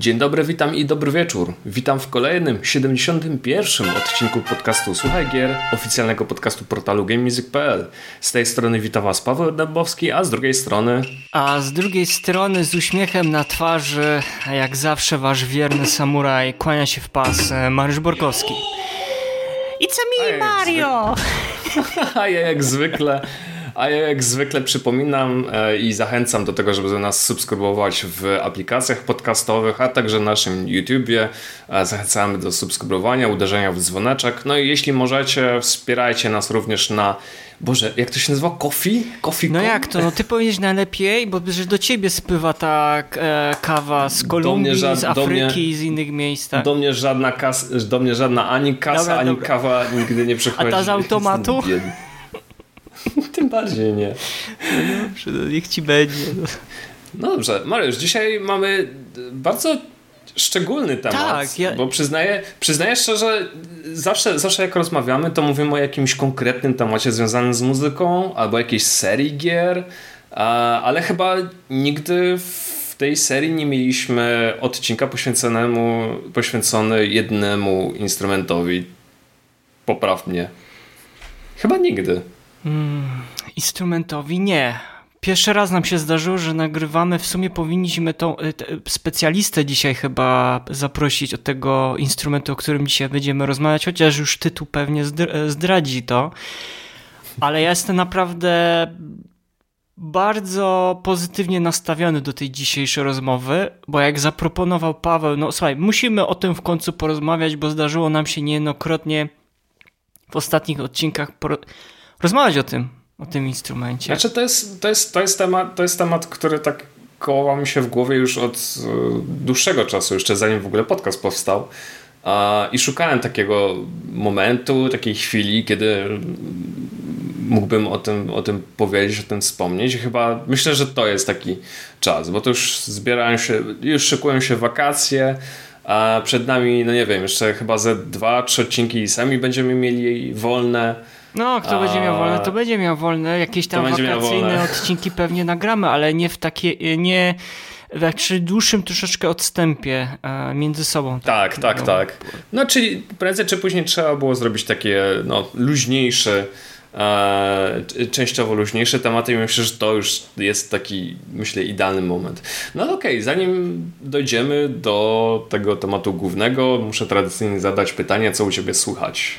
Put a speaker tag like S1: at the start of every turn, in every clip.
S1: Dzień dobry, witam i dobry wieczór. Witam w kolejnym, 71. odcinku podcastu Słuchaj Gier, oficjalnego podcastu portalu GameMusic.pl. Z tej strony witam Was Paweł Dębowski, a z drugiej strony...
S2: A z drugiej strony z uśmiechem na twarzy, a jak zawsze wasz wierny samuraj, kłania się w pas e, Mariusz Borkowski. It's a
S1: A
S2: me,
S1: jak
S2: Mario!
S1: A ja jak zwykle... A ja jak zwykle przypominam e, i zachęcam do tego, żeby nas subskrybować w aplikacjach podcastowych, a także na naszym YouTubie. E, Zachęcamy do subskrybowania, uderzenia w dzwoneczek. No i jeśli możecie, wspierajcie nas również na... Boże, jak to się nazywa? Coffee? Coffee
S2: No jak to? No ty powinieneś najlepiej, bo że do ciebie spływa ta e, kawa z Kolumbii,
S1: ża-
S2: z Afryki,
S1: mnie-
S2: z innych miejsc. Tak.
S1: Do mnie żadna kas, do mnie żadna ani kasa,
S2: Dobra,
S1: ani
S2: dobra.
S1: kawa nigdy nie przychodzi.
S2: A ta z automatu?
S1: Tym bardziej nie.
S2: Dobrze, no niech ci będzie. no.
S1: No dobrze, Mariusz, dzisiaj mamy bardzo szczególny temat,
S2: Tak, ja-
S1: bo przyznaję, przyznaję szczerze, zawsze, zawsze jak rozmawiamy, to mówimy o jakimś konkretnym temacie związanym z muzyką albo jakiejś serii gier, ale chyba nigdy w tej serii nie mieliśmy odcinka poświęconemu, poświęcony jednemu instrumentowi. Popraw mnie. Chyba nigdy.
S2: Instrumentowi nie. Pierwszy raz nam się zdarzyło, że nagrywamy. W sumie powinniśmy tą te- specjalistę dzisiaj chyba zaprosić od tego instrumentu, o którym dzisiaj będziemy rozmawiać, chociaż już tytuł pewnie e, zdradzi to. Ale ja jestem naprawdę bardzo pozytywnie nastawiony do tej dzisiejszej rozmowy, bo jak zaproponował Paweł, no słuchaj, musimy o tym w końcu porozmawiać, bo zdarzyło nam się niejednokrotnie w ostatnich odcinkach poro- rozmawiać o tym, o tym instrumencie.
S1: Znaczy to jest, to jest, to jest, temat, to jest temat, który tak kołał mi się w głowie już od e, dłuższego czasu, jeszcze zanim w ogóle podcast powstał. I szukałem takiego momentu, takiej chwili, kiedy mógłbym o tym, o tym powiedzieć, o tym wspomnieć. I chyba myślę, że to jest taki czas, bo to już zbierają się, już szykują się wakacje, a przed nami, no nie wiem, jeszcze chyba ze dwa, trzy odcinki sami będziemy mieli wolne.
S2: No, kto
S1: A-
S2: będzie miał wolne, to będzie miał wolne. Jakieś tam wakacyjne odcinki pewnie nagramy, ale nie w takie, nie w jakże dłuższym troszeczkę odstępie e, między sobą.
S1: Tak, tak,
S2: No.
S1: tak. No czyli prędzej czy później trzeba było zrobić takie no, luźniejsze, e, częściowo luźniejsze tematy i myślę, że to już jest taki, myślę, idealny moment. No okej, zanim dojdziemy do tego tematu głównego, muszę tradycyjnie zadać pytanie, co u Ciebie słychać?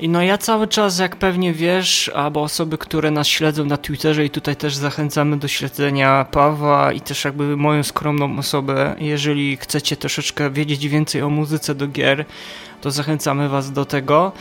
S2: I no ja cały czas, jak pewnie wiesz, albo osoby, które nas śledzą na Twitterze i tutaj też zachęcamy do śledzenia Pawła i też jakby moją skromną osobę, jeżeli chcecie troszeczkę wiedzieć więcej o muzyce do gier, to zachęcamy was do tego.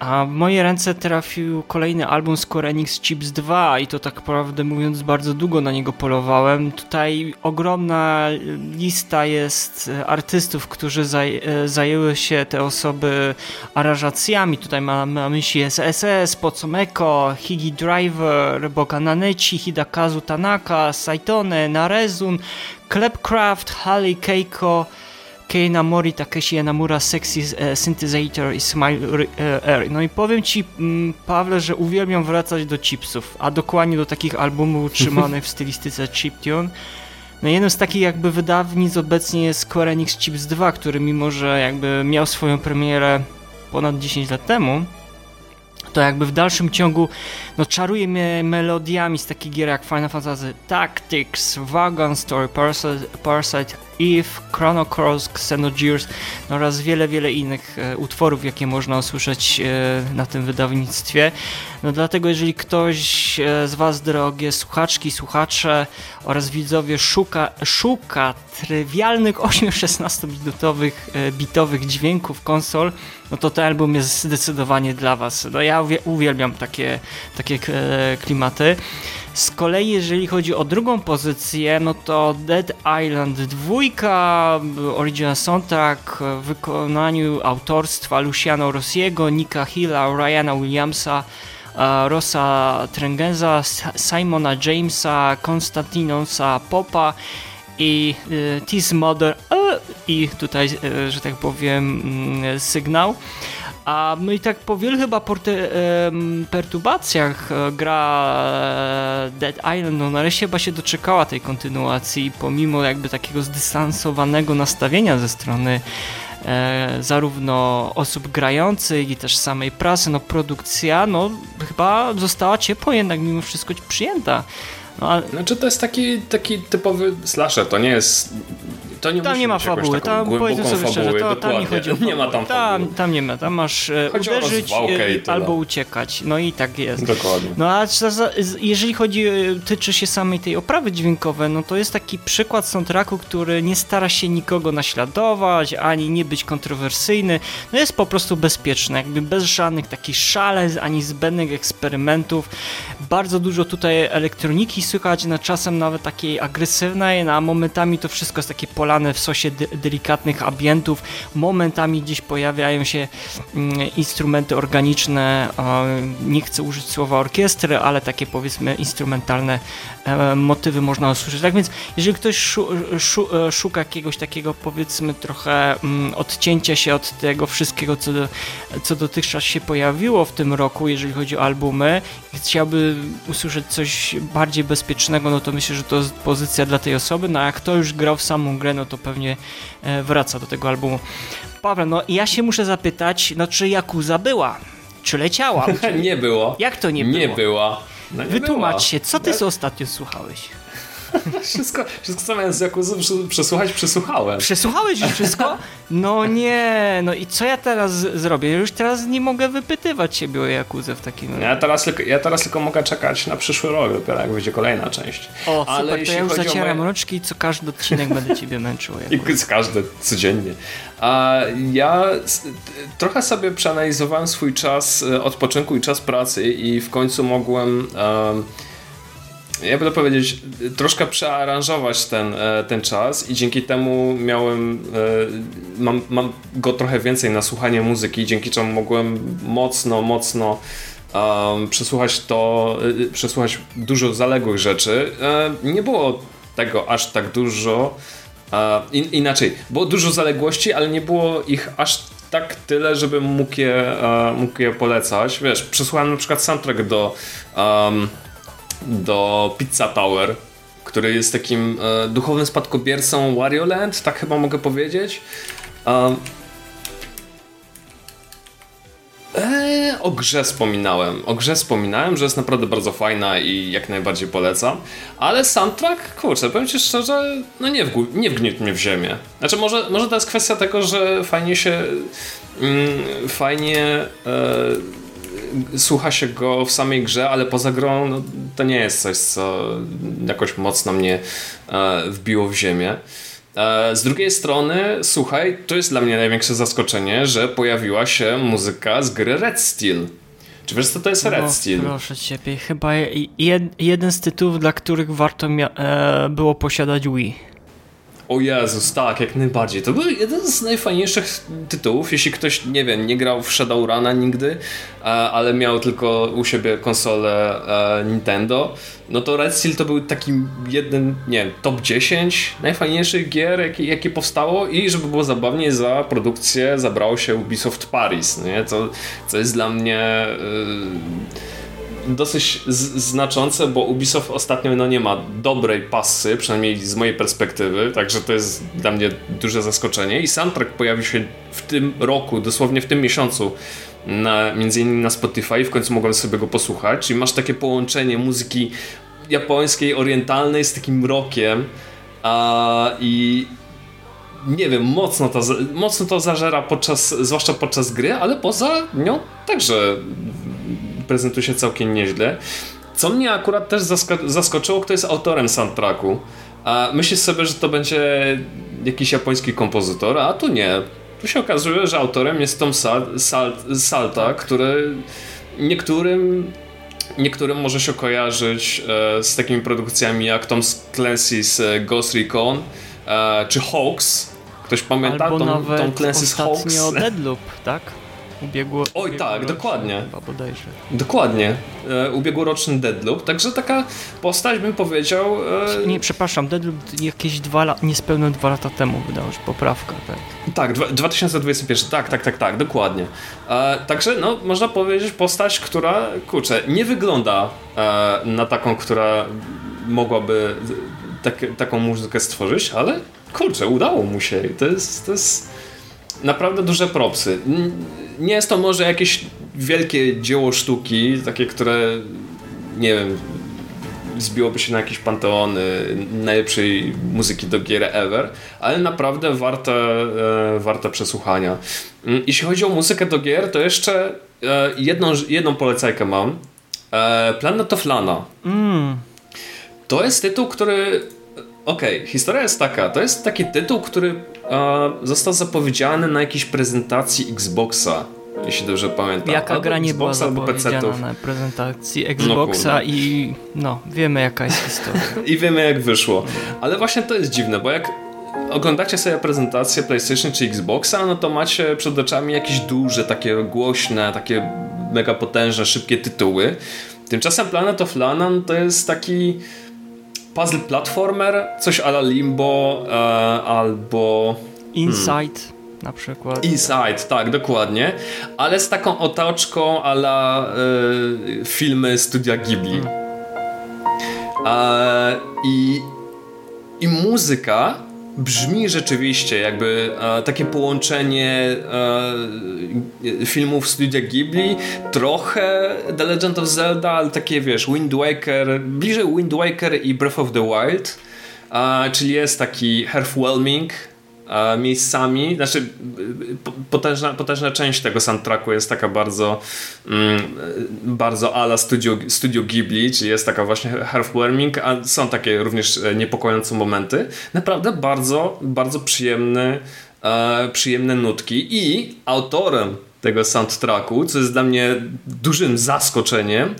S2: A w moje ręce trafił kolejny album Square Enix Chips 2 i to tak prawdę mówiąc bardzo długo na niego polowałem. Tutaj ogromna lista jest e, artystów, którzy zaj e, zajęły się te osoby aranżacjami. Tutaj mam na myśli SSS, Pocomeko, Higi Driver, Bokananeci, Hidakazu Tanaka, Saitone, Narezun, Klepcraft, Halley Keiko, Keina Mori, Takeshi Yanamura, Sexy e, Synthesizer i Smile e, Air. No i powiem ci, mm, Pawle, że uwielbiam wracać do chipsów, a dokładnie do takich albumów utrzymanych w stylistyce chiptune. No jednym z takich jakby wydawnic obecnie jest Square Enix Chips 2, który mimo, że jakby miał swoją premierę ponad 10 lat temu, to jakby w dalszym ciągu no, czaruje mnie melodiami z takich gier jak Final Fantasy Tactics, Wagon Story, Parasite, Parasite Eve, Chrono Cross, Xenogears no, oraz wiele, wiele innych e, utworów, jakie można usłyszeć e, na tym wydawnictwie. No dlatego jeżeli ktoś e, z Was, drogie słuchaczki, słuchacze oraz widzowie szuka, szuka trywialnych 8-16 minutowych e, bitowych dźwięków konsol, no to ten album jest zdecydowanie dla Was. No ja uwie- uwielbiam takie, takie klimaty. Z kolei jeżeli chodzi o drugą pozycję, no to Dead Island 2, original soundtrack w wykonaniu autorstwa Luciano Rossiego, Nika Hilla, Ryana Williamsa, e, Rosa Trengenza, Simona Jamesa, Konstantinosa Popa i y, Tis Mother e, i tutaj, e, że tak powiem, mm, sygnał. A i tak po wielu chyba perturbacjach e, gra e, Dead Island no nareszcie chyba się doczekała tej kontynuacji pomimo jakby takiego zdystansowanego nastawienia ze strony e, zarówno osób grających i też samej prasy, no produkcja no chyba została ciepło jednak mimo wszystko przyjęta. No.
S1: Znaczy to jest taki, taki typowy slasher, to nie jest to nie
S2: tam nie ma fabuły, tam powiedzmy sobie szczerze, to, tam nie chodzi o
S1: Nie ma tam
S2: tam, tam nie ma, tam masz e, chodzi uderzyć e, albo uciekać, no i tak jest.
S1: Dokładnie.
S2: No a jeżeli chodzi, e, tyczy się samej tej oprawy dźwiękowej, no to jest taki przykład soundtracku, który nie stara się nikogo naśladować, ani nie być kontrowersyjny, no jest po prostu bezpieczny, jakby bez żadnych takich szalec, ani zbędnych eksperymentów. Bardzo dużo tutaj elektroniki słychać, na czasem nawet takiej agresywnej, no, a momentami to wszystko jest takie pola w sosie de delikatnych ambientów. Momentami gdzieś pojawiają się mm, instrumenty organiczne, nie chcę użyć słowa orkiestry, ale takie powiedzmy instrumentalne motywy można usłyszeć. Tak więc jeżeli ktoś e, szuka jakiegoś takiego powiedzmy trochę mm, odcięcia się od tego wszystkiego, co, do, co dotychczas się pojawiło w tym roku, jeżeli chodzi o albumy i chciałby usłyszeć coś bardziej bezpiecznego, no to myślę, że to jest pozycja dla tej osoby, no a jak to już grał w samą grę, no to pewnie e, wraca do tego albumu. Paweł, no ja się muszę zapytać, no czy Jakuza była? Czy leciała?
S1: nie było.
S2: Jak to nie było?
S1: Nie była.
S2: No Wytłumacz była. się, co ty tak? ostatnio słuchałeś?
S1: wszystko, wszystko co miałem z Jakuzą przesłuchać, przesłuchałem.
S2: Przesłuchałeś już wszystko? No nie, no i co ja teraz zrobię? Już teraz nie mogę wypytywać ciebie o Jakuzę w takim razie.
S1: Ja teraz, tylko, ja teraz tylko mogę czekać na przyszły rok, dopiero jak będzie kolejna część.
S2: O, Ale super, to ja już zacieram moje... rączki i co każdy odcinek będę ciebie męczył.
S1: I z każdy, codziennie. A ja trochę sobie przeanalizowałem swój czas e, odpoczynku i czas pracy i w końcu mogłem... Um, ja będę powiedzieć, troszkę przearanżować ten, e, ten czas i dzięki temu miałem, e, mam, mam go trochę więcej na słuchanie muzyki, dzięki czemu mogłem mocno, mocno um, przesłuchać to, e, przesłuchać dużo zaległych rzeczy. Nie było tego aż tak dużo, in, inaczej, było dużo zaległości, ale nie było ich aż tak tyle, żebym mógł je, mógł je polecać. Wiesz, przesłuchałem na przykład soundtrack do um, do Pizza Tower, który jest takim e, duchowym spadkobiercą Wario Land, tak chyba mogę powiedzieć. Um, Eee, o grze wspominałem. O grze wspominałem, że jest naprawdę bardzo fajna i jak najbardziej polecam. Ale soundtrack, kurczę, powiem ci szczerze, no nie, w, nie wgniótł mnie w ziemię. Znaczy, może, może to jest kwestia tego, że fajnie się. Mm, fajnie. E, słucha się go w samej grze, ale poza grą no, to nie jest coś, co jakoś mocno mnie e, wbiło w ziemię. E, z drugiej strony, słuchaj, to jest dla mnie największe zaskoczenie, że pojawiła się muzyka z gry Red Steel. Czy wiesz, co to jest Red no, Steel?
S2: Proszę ciebie, chyba jed, jeden z tytułów, dla których warto e, było posiadać Wii.
S1: O Jezus, tak, jak najbardziej. To był jeden z najfajniejszych tytułów, jeśli ktoś, nie wiem, nie grał w Shadowruna nigdy, e, ale miał tylko u siebie konsolę e, Nintendo, no to Red Steel to był taki jeden, nie wiem, top 10 najfajniejszych gier, jakie, jakie powstało i żeby było zabawniej, za produkcję zabrało się Ubisoft Paris, nie? To, co jest dla mnie... Yy dosyć znaczące, bo Ubisoft ostatnio no, nie ma dobrej pasy, przynajmniej z mojej perspektywy, także to jest dla mnie duże zaskoczenie. I soundtrack pojawił się w tym roku, dosłownie w tym miesiącu, na, między innymi na Spotify, w końcu mogłem sobie go posłuchać. Czyli masz takie połączenie muzyki japońskiej, orientalnej z takim rockiem a, i nie wiem, mocno to, mocno to zażera podczas, zwłaszcza podczas gry, ale poza nią także prezentuje się całkiem nieźle. Co mnie akurat też zaskoczyło, kto jest autorem soundtracku. A myślisz sobie, że to będzie jakiś japoński kompozytor, a tu nie. Tu się okazuje, że autorem jest Tom Sal Salta, który niektórym niektórym może się kojarzyć e, z takimi produkcjami jak Tom Clancy's e, Ghost Recon e, czy Hawks. Ktoś pamięta
S2: Albo
S1: Tom,
S2: nawet
S1: Tom Clancy's
S2: Hawks? Deadloop, tak? Ubiegło,
S1: Oj tak, dokładnie.
S2: Chyba bodajże.
S1: Dokładnie. E, ubiegłoroczny Deadloop, także taka postać bym powiedział...
S2: E... Nie, przepraszam, Deadloop jakieś dwa lata, niespełna dwa lata temu wydałeś poprawkę, tak?
S1: Tak, 2021, tak, tak, tak, tak, dokładnie. E, także, no, można powiedzieć postać, która, kurczę, nie wygląda e, na taką, która mogłaby tak, taką muzykę stworzyć, ale kurczę, udało mu się. To jest, to jest naprawdę duże propsy. Nie jest to może jakieś wielkie dzieło sztuki, takie, które nie wiem, zbiłoby się na jakieś panteony najlepszej muzyki do gier ever, ale naprawdę warte, e, warte przesłuchania. Mm, jeśli chodzi o muzykę do gier, to jeszcze e, jedną, jedną polecajkę mam. E, Planet of Lana. Mm. To jest tytuł, który Okej, okay, historia jest taka. To jest taki tytuł, który został zapowiedziany na jakiejś prezentacji Xboxa, jeśli dobrze pamiętam.
S2: Jaka albo gra nie była zapowiedziana na prezentacji no Xboxa no, i no, wiemy jaka jest historia.
S1: I wiemy jak wyszło. Ale właśnie to jest dziwne, bo jak oglądacie sobie prezentację PlayStation czy Xboxa, no to macie przed oczami jakieś duże, takie głośne, takie mega potężne, szybkie tytuły. Tymczasem Planet of Lana to jest taki puzzle platformer, coś ala Limbo e, albo...
S2: Inside. Hmm. Na przykład.
S1: Inside, tak, dokładnie. Ale z taką otoczką ala e, filmy studia Ghibli. Hmm. E, i, I muzyka brzmi rzeczywiście jakby e, takie połączenie e, filmów studia Ghibli, trochę The Legend of Zelda, ale takie wiesz, Wind Waker, bliżej Wind Waker i Breath of the Wild, e, czyli jest taki Hearthwhelming, miejscami. Znaczy, potężna, potężna część tego soundtracku jest taka bardzo mm, bardzo ala studio, studio Ghibli, czyli jest taka właśnie heartwarming, a są takie również e, niepokojące momenty. Naprawdę bardzo, bardzo przyjemny, e, przyjemne nutki i autorem tego soundtracku, co jest dla mnie dużym zaskoczeniem,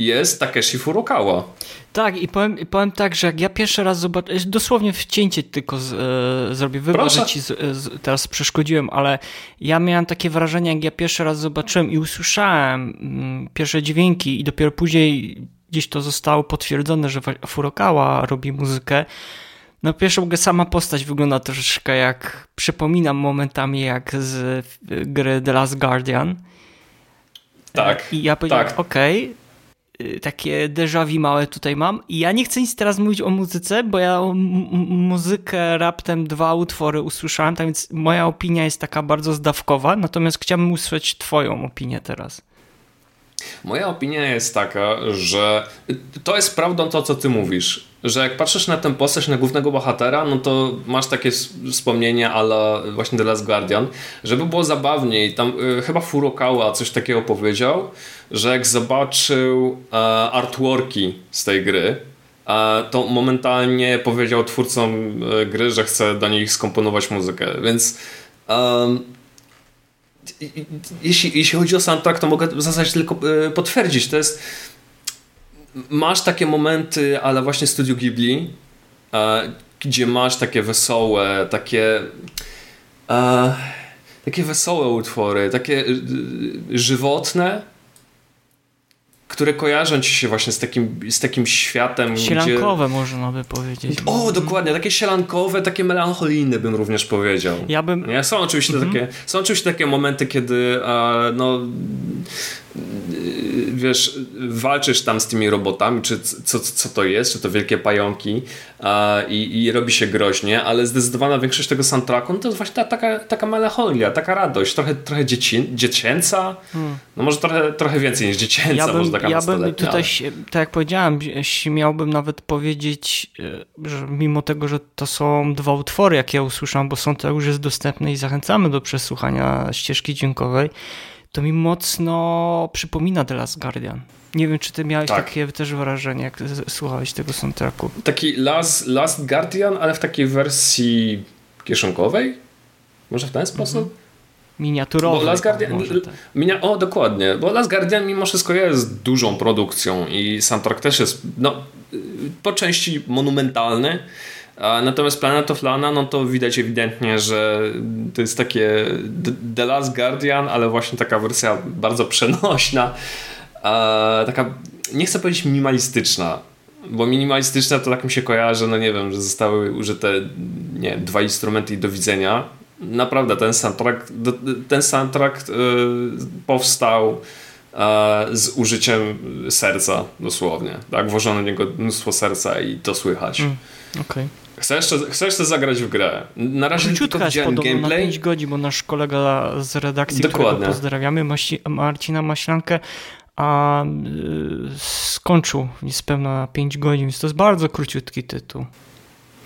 S1: jest Takeshi Furukawa.
S2: Tak, i powiem, powiem tak, że jak ja pierwszy raz zobaczyłem, dosłownie wcięcie tylko z, e, zrobię, ci z, z, teraz przeszkodziłem, ale ja miałem takie wrażenie, jak ja pierwszy raz zobaczyłem i usłyszałem mm, pierwsze dźwięki i dopiero później gdzieś to zostało potwierdzone, że Furukawa robi muzykę, no pierwszą ogóle sama postać wygląda troszeczkę jak, przypominam momentami jak z gry The Last Guardian.
S1: Tak.
S2: I ja powiedziałem, tak. okej, okay, takie déjà małe tutaj mam. I ja nie chcę nic teraz mówić o muzyce, bo ja muzykę raptem dwa utwory usłyszałem, tak więc moja opinia jest taka bardzo zdawkowa, natomiast chciałbym usłyszeć twoją opinię teraz.
S1: Moja opinia jest taka, że to jest prawdą to, co ty mówisz, że jak patrzysz na tę postać, na głównego bohatera, no to masz takie wspomnienia ale właśnie The Last Guardian, żeby było zabawniej, tam y, chyba Furukawa coś takiego powiedział, że jak zobaczył e, artworki z tej gry, e, to momentalnie powiedział twórcom e, gry, że chce do nich skomponować muzykę, więc jeśli, jeśli chodzi o soundtrack, to mogę w zasadzie tylko e, potwierdzić. To jest. Masz takie momenty, ale właśnie Studio Ghibli, e, gdzie masz takie wesołe, takie. E, takie wesołe utwory, takie żywotne, które kojarzą ci się właśnie z takim, z takim światem.
S2: Sielankowe gdzie... można by powiedzieć.
S1: O, dokładnie, takie sielankowe, takie melancholijne bym również powiedział.
S2: Ja bym...
S1: Nie? Są, oczywiście mm -hmm. takie, są oczywiście takie momenty, kiedy no wiesz, walczysz tam z tymi robotami, czy co, co to jest, czy to wielkie pająki i, i robi się groźnie, ale zdecydowana większość tego soundtracku no to jest właśnie ta, taka, taka melancholia, taka radość, trochę, trochę dzieci, dziecięca, hmm. no może trochę, trochę więcej niż dziecięca,
S2: ja bym,
S1: może taka
S2: Ja bym tutaj, tak jak powiedziałem, śmiałbym nawet powiedzieć, e, że mimo tego, że to są dwa utwory, jakie ja usłyszałem, bo są to już jest dostępne i zachęcamy do przesłuchania ścieżki dźwiękowej, to mi mocno przypomina The Last Guardian. Nie wiem, czy ty miałeś tak. takie też wrażenie, jak słuchałeś tego soundtracku.
S1: Taki Last, Last Guardian, ale w takiej wersji kieszonkowej? Może w ten sposób? Mhm.
S2: Miniaturowy. Bo Last Guardian, może, tak.
S1: minia, o, dokładnie. Bo Last Guardian mimo wszystko jest dużą produkcją i soundtrack też jest no, po części monumentalny, Natomiast Planet of Lana, no to widać ewidentnie, że to jest takie The Last Guardian, ale właśnie taka wersja bardzo przenośna, taka, nie chcę powiedzieć minimalistyczna, bo minimalistyczna to tak mi się kojarzy, no nie wiem, że zostały użyte nie dwa instrumenty i do widzenia. Naprawdę ten soundtrack, ten soundtrack yy, powstał z użyciem serca dosłownie. Tak? Włożono w niego mnóstwo serca i to słychać. Mm,
S2: okay.
S1: Chcę jeszcze, chcę jeszcze zagrać w grę. Na razie
S2: Króciutka tylko widziałem gameplay. na 5 godzin, bo nasz kolega z redakcji, Dokładnie. którego pozdrawiamy, Marcina Maślankę, a yy, skończył niespełna na 5 godzin, więc to jest bardzo króciutki tytuł.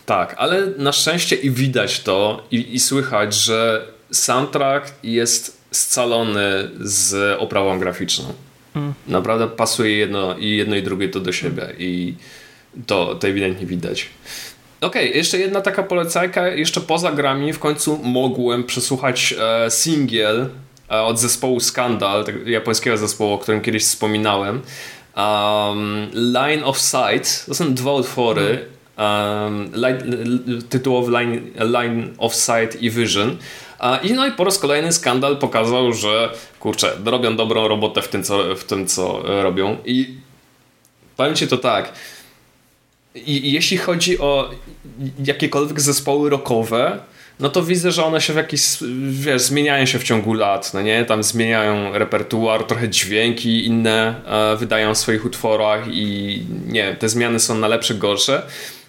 S1: Tak, ale na szczęście i widać to i, i słychać, że soundtrack jest scalony z oprawą graficzną. Mm. Naprawdę pasuje jedno i jedno i drugie to do siebie i to, to ewidentnie widać. Okej, okay, jeszcze jedna taka polecajka, jeszcze poza grami w końcu mogłem przesłuchać e, singiel od zespołu Skandal, tego japońskiego zespołu, o którym kiedyś wspominałem. Um, Line of Sight, to są dwa utwory, um, line, tytułowy line, line of Sight i Vision. I no i po raz kolejny skandal pokazał, że kurczę, robią dobrą robotę w tym, co, w tym, co robią. I powiem Ci to tak. I, jeśli chodzi o jakiekolwiek zespoły rockowe, no to widzę, że one się w jakiś, wiesz, zmieniają się w ciągu lat, no nie? Tam zmieniają repertuar, trochę dźwięki inne e, wydają w swoich utworach i nie, te zmiany są na lepsze, gorsze.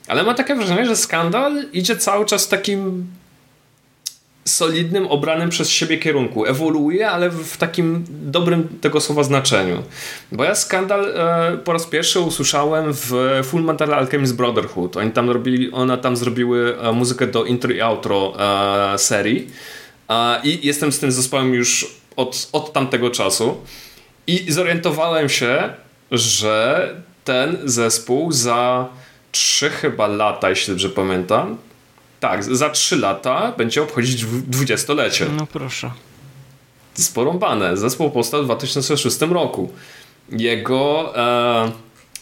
S1: Ale mam takie wrażenie, że skandal idzie cały czas takim solidnym, obranym przez siebie kierunku. Ewoluuje, ale w takim dobrym tego słowa znaczeniu. Bo ja Skandal e, po raz pierwszy usłyszałem w Full Metal Alchemist Brotherhood. Oni tam robili, one tam zrobiły e, muzykę do intro i outro e, serii. E, I jestem z tym zespołem już od, od tamtego czasu. I zorientowałem się, że ten zespół za trzy chyba lata, jeśli dobrze pamiętam, tak, za 3 lata będzie obchodzić dwudziestolecie.
S2: No proszę.
S1: Sporąbane. Zespół powstał w 2006 roku. Jego, e,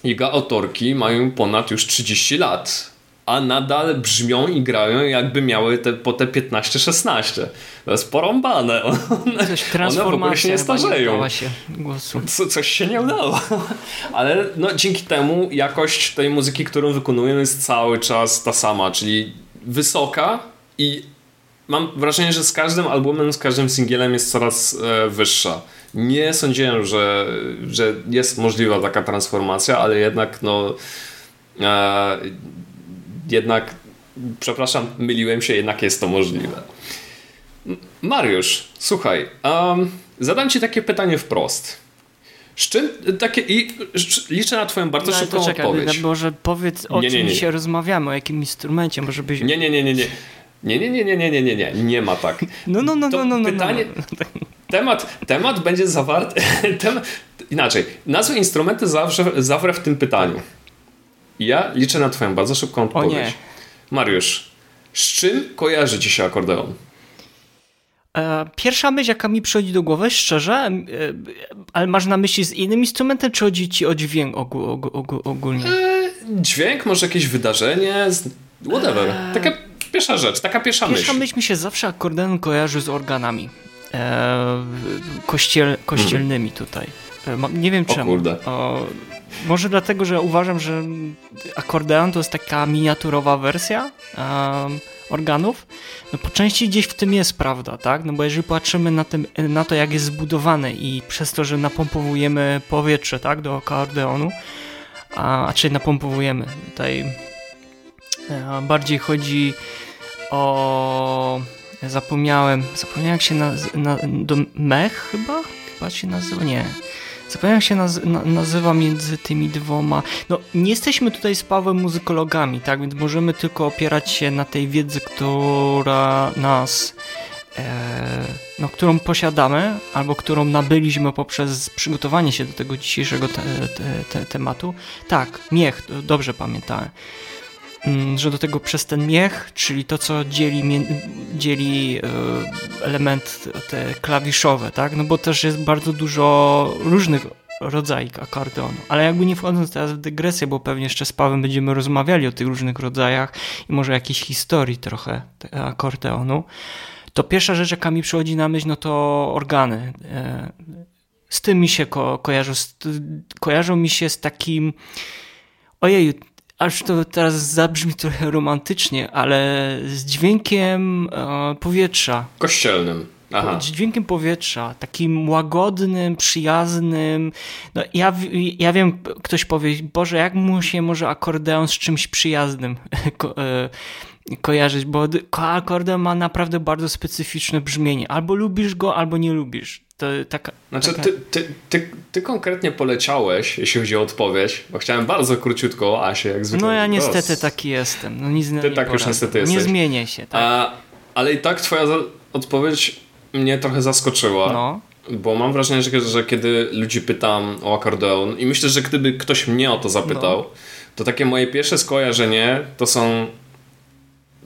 S1: jego autorki mają ponad już 30 lat, a nadal brzmią i grają jakby miały te, po te 15-16. To jest porąbane. One, one w ogóle się nie starzeją.
S2: Się głosu.
S1: Co, coś się nie udało. Ale no, dzięki temu jakość tej muzyki, którą wykonują jest cały czas ta sama, czyli wysoka i mam wrażenie, że z każdym albumem, z każdym singielem jest coraz e, wyższa. Nie sądziłem, że, że jest możliwa taka transformacja, ale jednak no e, jednak przepraszam, myliłem się, jednak jest to możliwe. Mariusz, słuchaj, um, zadam ci takie pytanie wprost. Z czym takie i liczę na twoją bardzo no, szybką to czekaj, odpowiedź.
S2: Może powiedz o nie, czym nie, nie. rozmawiamy, o jakim instrumencie, może byś...
S1: Nie, nie, nie, nie, nie. Nie, nie, nie, nie, nie, nie, nie, nie, nie ma tak.
S2: No, no, no, no, no, no,
S1: pytanie, Temat, temat będzie zawarty, temat, inaczej, nazwę instrumenty zawrze, zawrę w tym pytaniu. Ja liczę na twoją bardzo szybką odpowiedź. Mariusz, z czym kojarzy ci się akordeon?
S2: E, pierwsza myśl, jaka mi przychodzi do głowy, szczerze, e, ale masz na myśli z innym instrumentem, czy chodzi ci o dźwięk ogólnie? E,
S1: dźwięk, może jakieś wydarzenie, whatever. Taka pierwsza rzecz, taka pierwsza,
S2: myśl.
S1: Pierwsza
S2: myśl mi się zawsze akordeon kojarzy z organami kościel, kościelnymi hmm. tutaj. Nie wiem czemu.
S1: O kurde. O,
S2: może dlatego, że uważam, że akordeon to jest taka miniaturowa wersja um, organów. No po części gdzieś w tym jest prawda, tak? No bo jeżeli patrzymy na, tym, na to, jak jest zbudowany i przez to, że napompowujemy powietrze, tak, do akordeonu, a, a czyli napompowujemy tutaj e, bardziej chodzi o zapomniałem, zapomniałem jak się naz, na, do mech chyba? Chyba się nazywa, nie Zapomniałem się naz na nazywa między tymi dwoma. No, nie jesteśmy tutaj z Pawłem muzykologami, tak? Więc możemy tylko opierać się na tej wiedzy, która nas. E, no, którą posiadamy, albo którą nabyliśmy poprzez przygotowanie się do tego dzisiejszego te, te, te, tematu. Tak, miech, dobrze pamiętałem. Mm, że do tego przez ten miech, czyli to, co dzieli, dzieli e, element te klawiszowe, tak? No bo też jest bardzo dużo różnych rodzaik akordeonu. Ale jakby nie wchodząc teraz w dygresję, bo pewnie jeszcze z Pawem będziemy rozmawiali o tych różnych rodzajach i może jakiejś historii trochę akordeonu, to pierwsza rzecz, jaka mi przychodzi na myśl, no to organy. E, z tym mi się ko kojarzą. Kojarzą mi się z takim. Ojej, aż to teraz zabrzmi trochę romantycznie, ale z dźwiękiem e, powietrza.
S1: Kościelnym.
S2: Aha. Z dźwiękiem powietrza, takim łagodnym, przyjaznym. No, ja, ja wiem, ktoś powie, Boże, jak mu się może akordeon z czymś przyjaznym ko e, kojarzyć, bo akordeon ma naprawdę bardzo specyficzne brzmienie. Albo lubisz go, albo nie lubisz. To taka,
S1: znaczy,
S2: taka...
S1: Ty, ty, ty, ty, konkretnie poleciałeś, jeśli chodzi o odpowiedź, bo chciałem bardzo króciutko, a się jak zwykle.
S2: No ja niestety roz... taki jestem. No, nic
S1: ty tak już niestety jesteś.
S2: Nie zmienię się. Tak. A,
S1: ale i tak twoja odpowiedź mnie trochę zaskoczyła. No. Bo mam wrażenie, że, że kiedy ludzi pytam o akordeon i myślę, że gdyby ktoś mnie o to zapytał, no. to takie moje pierwsze skojarzenie to są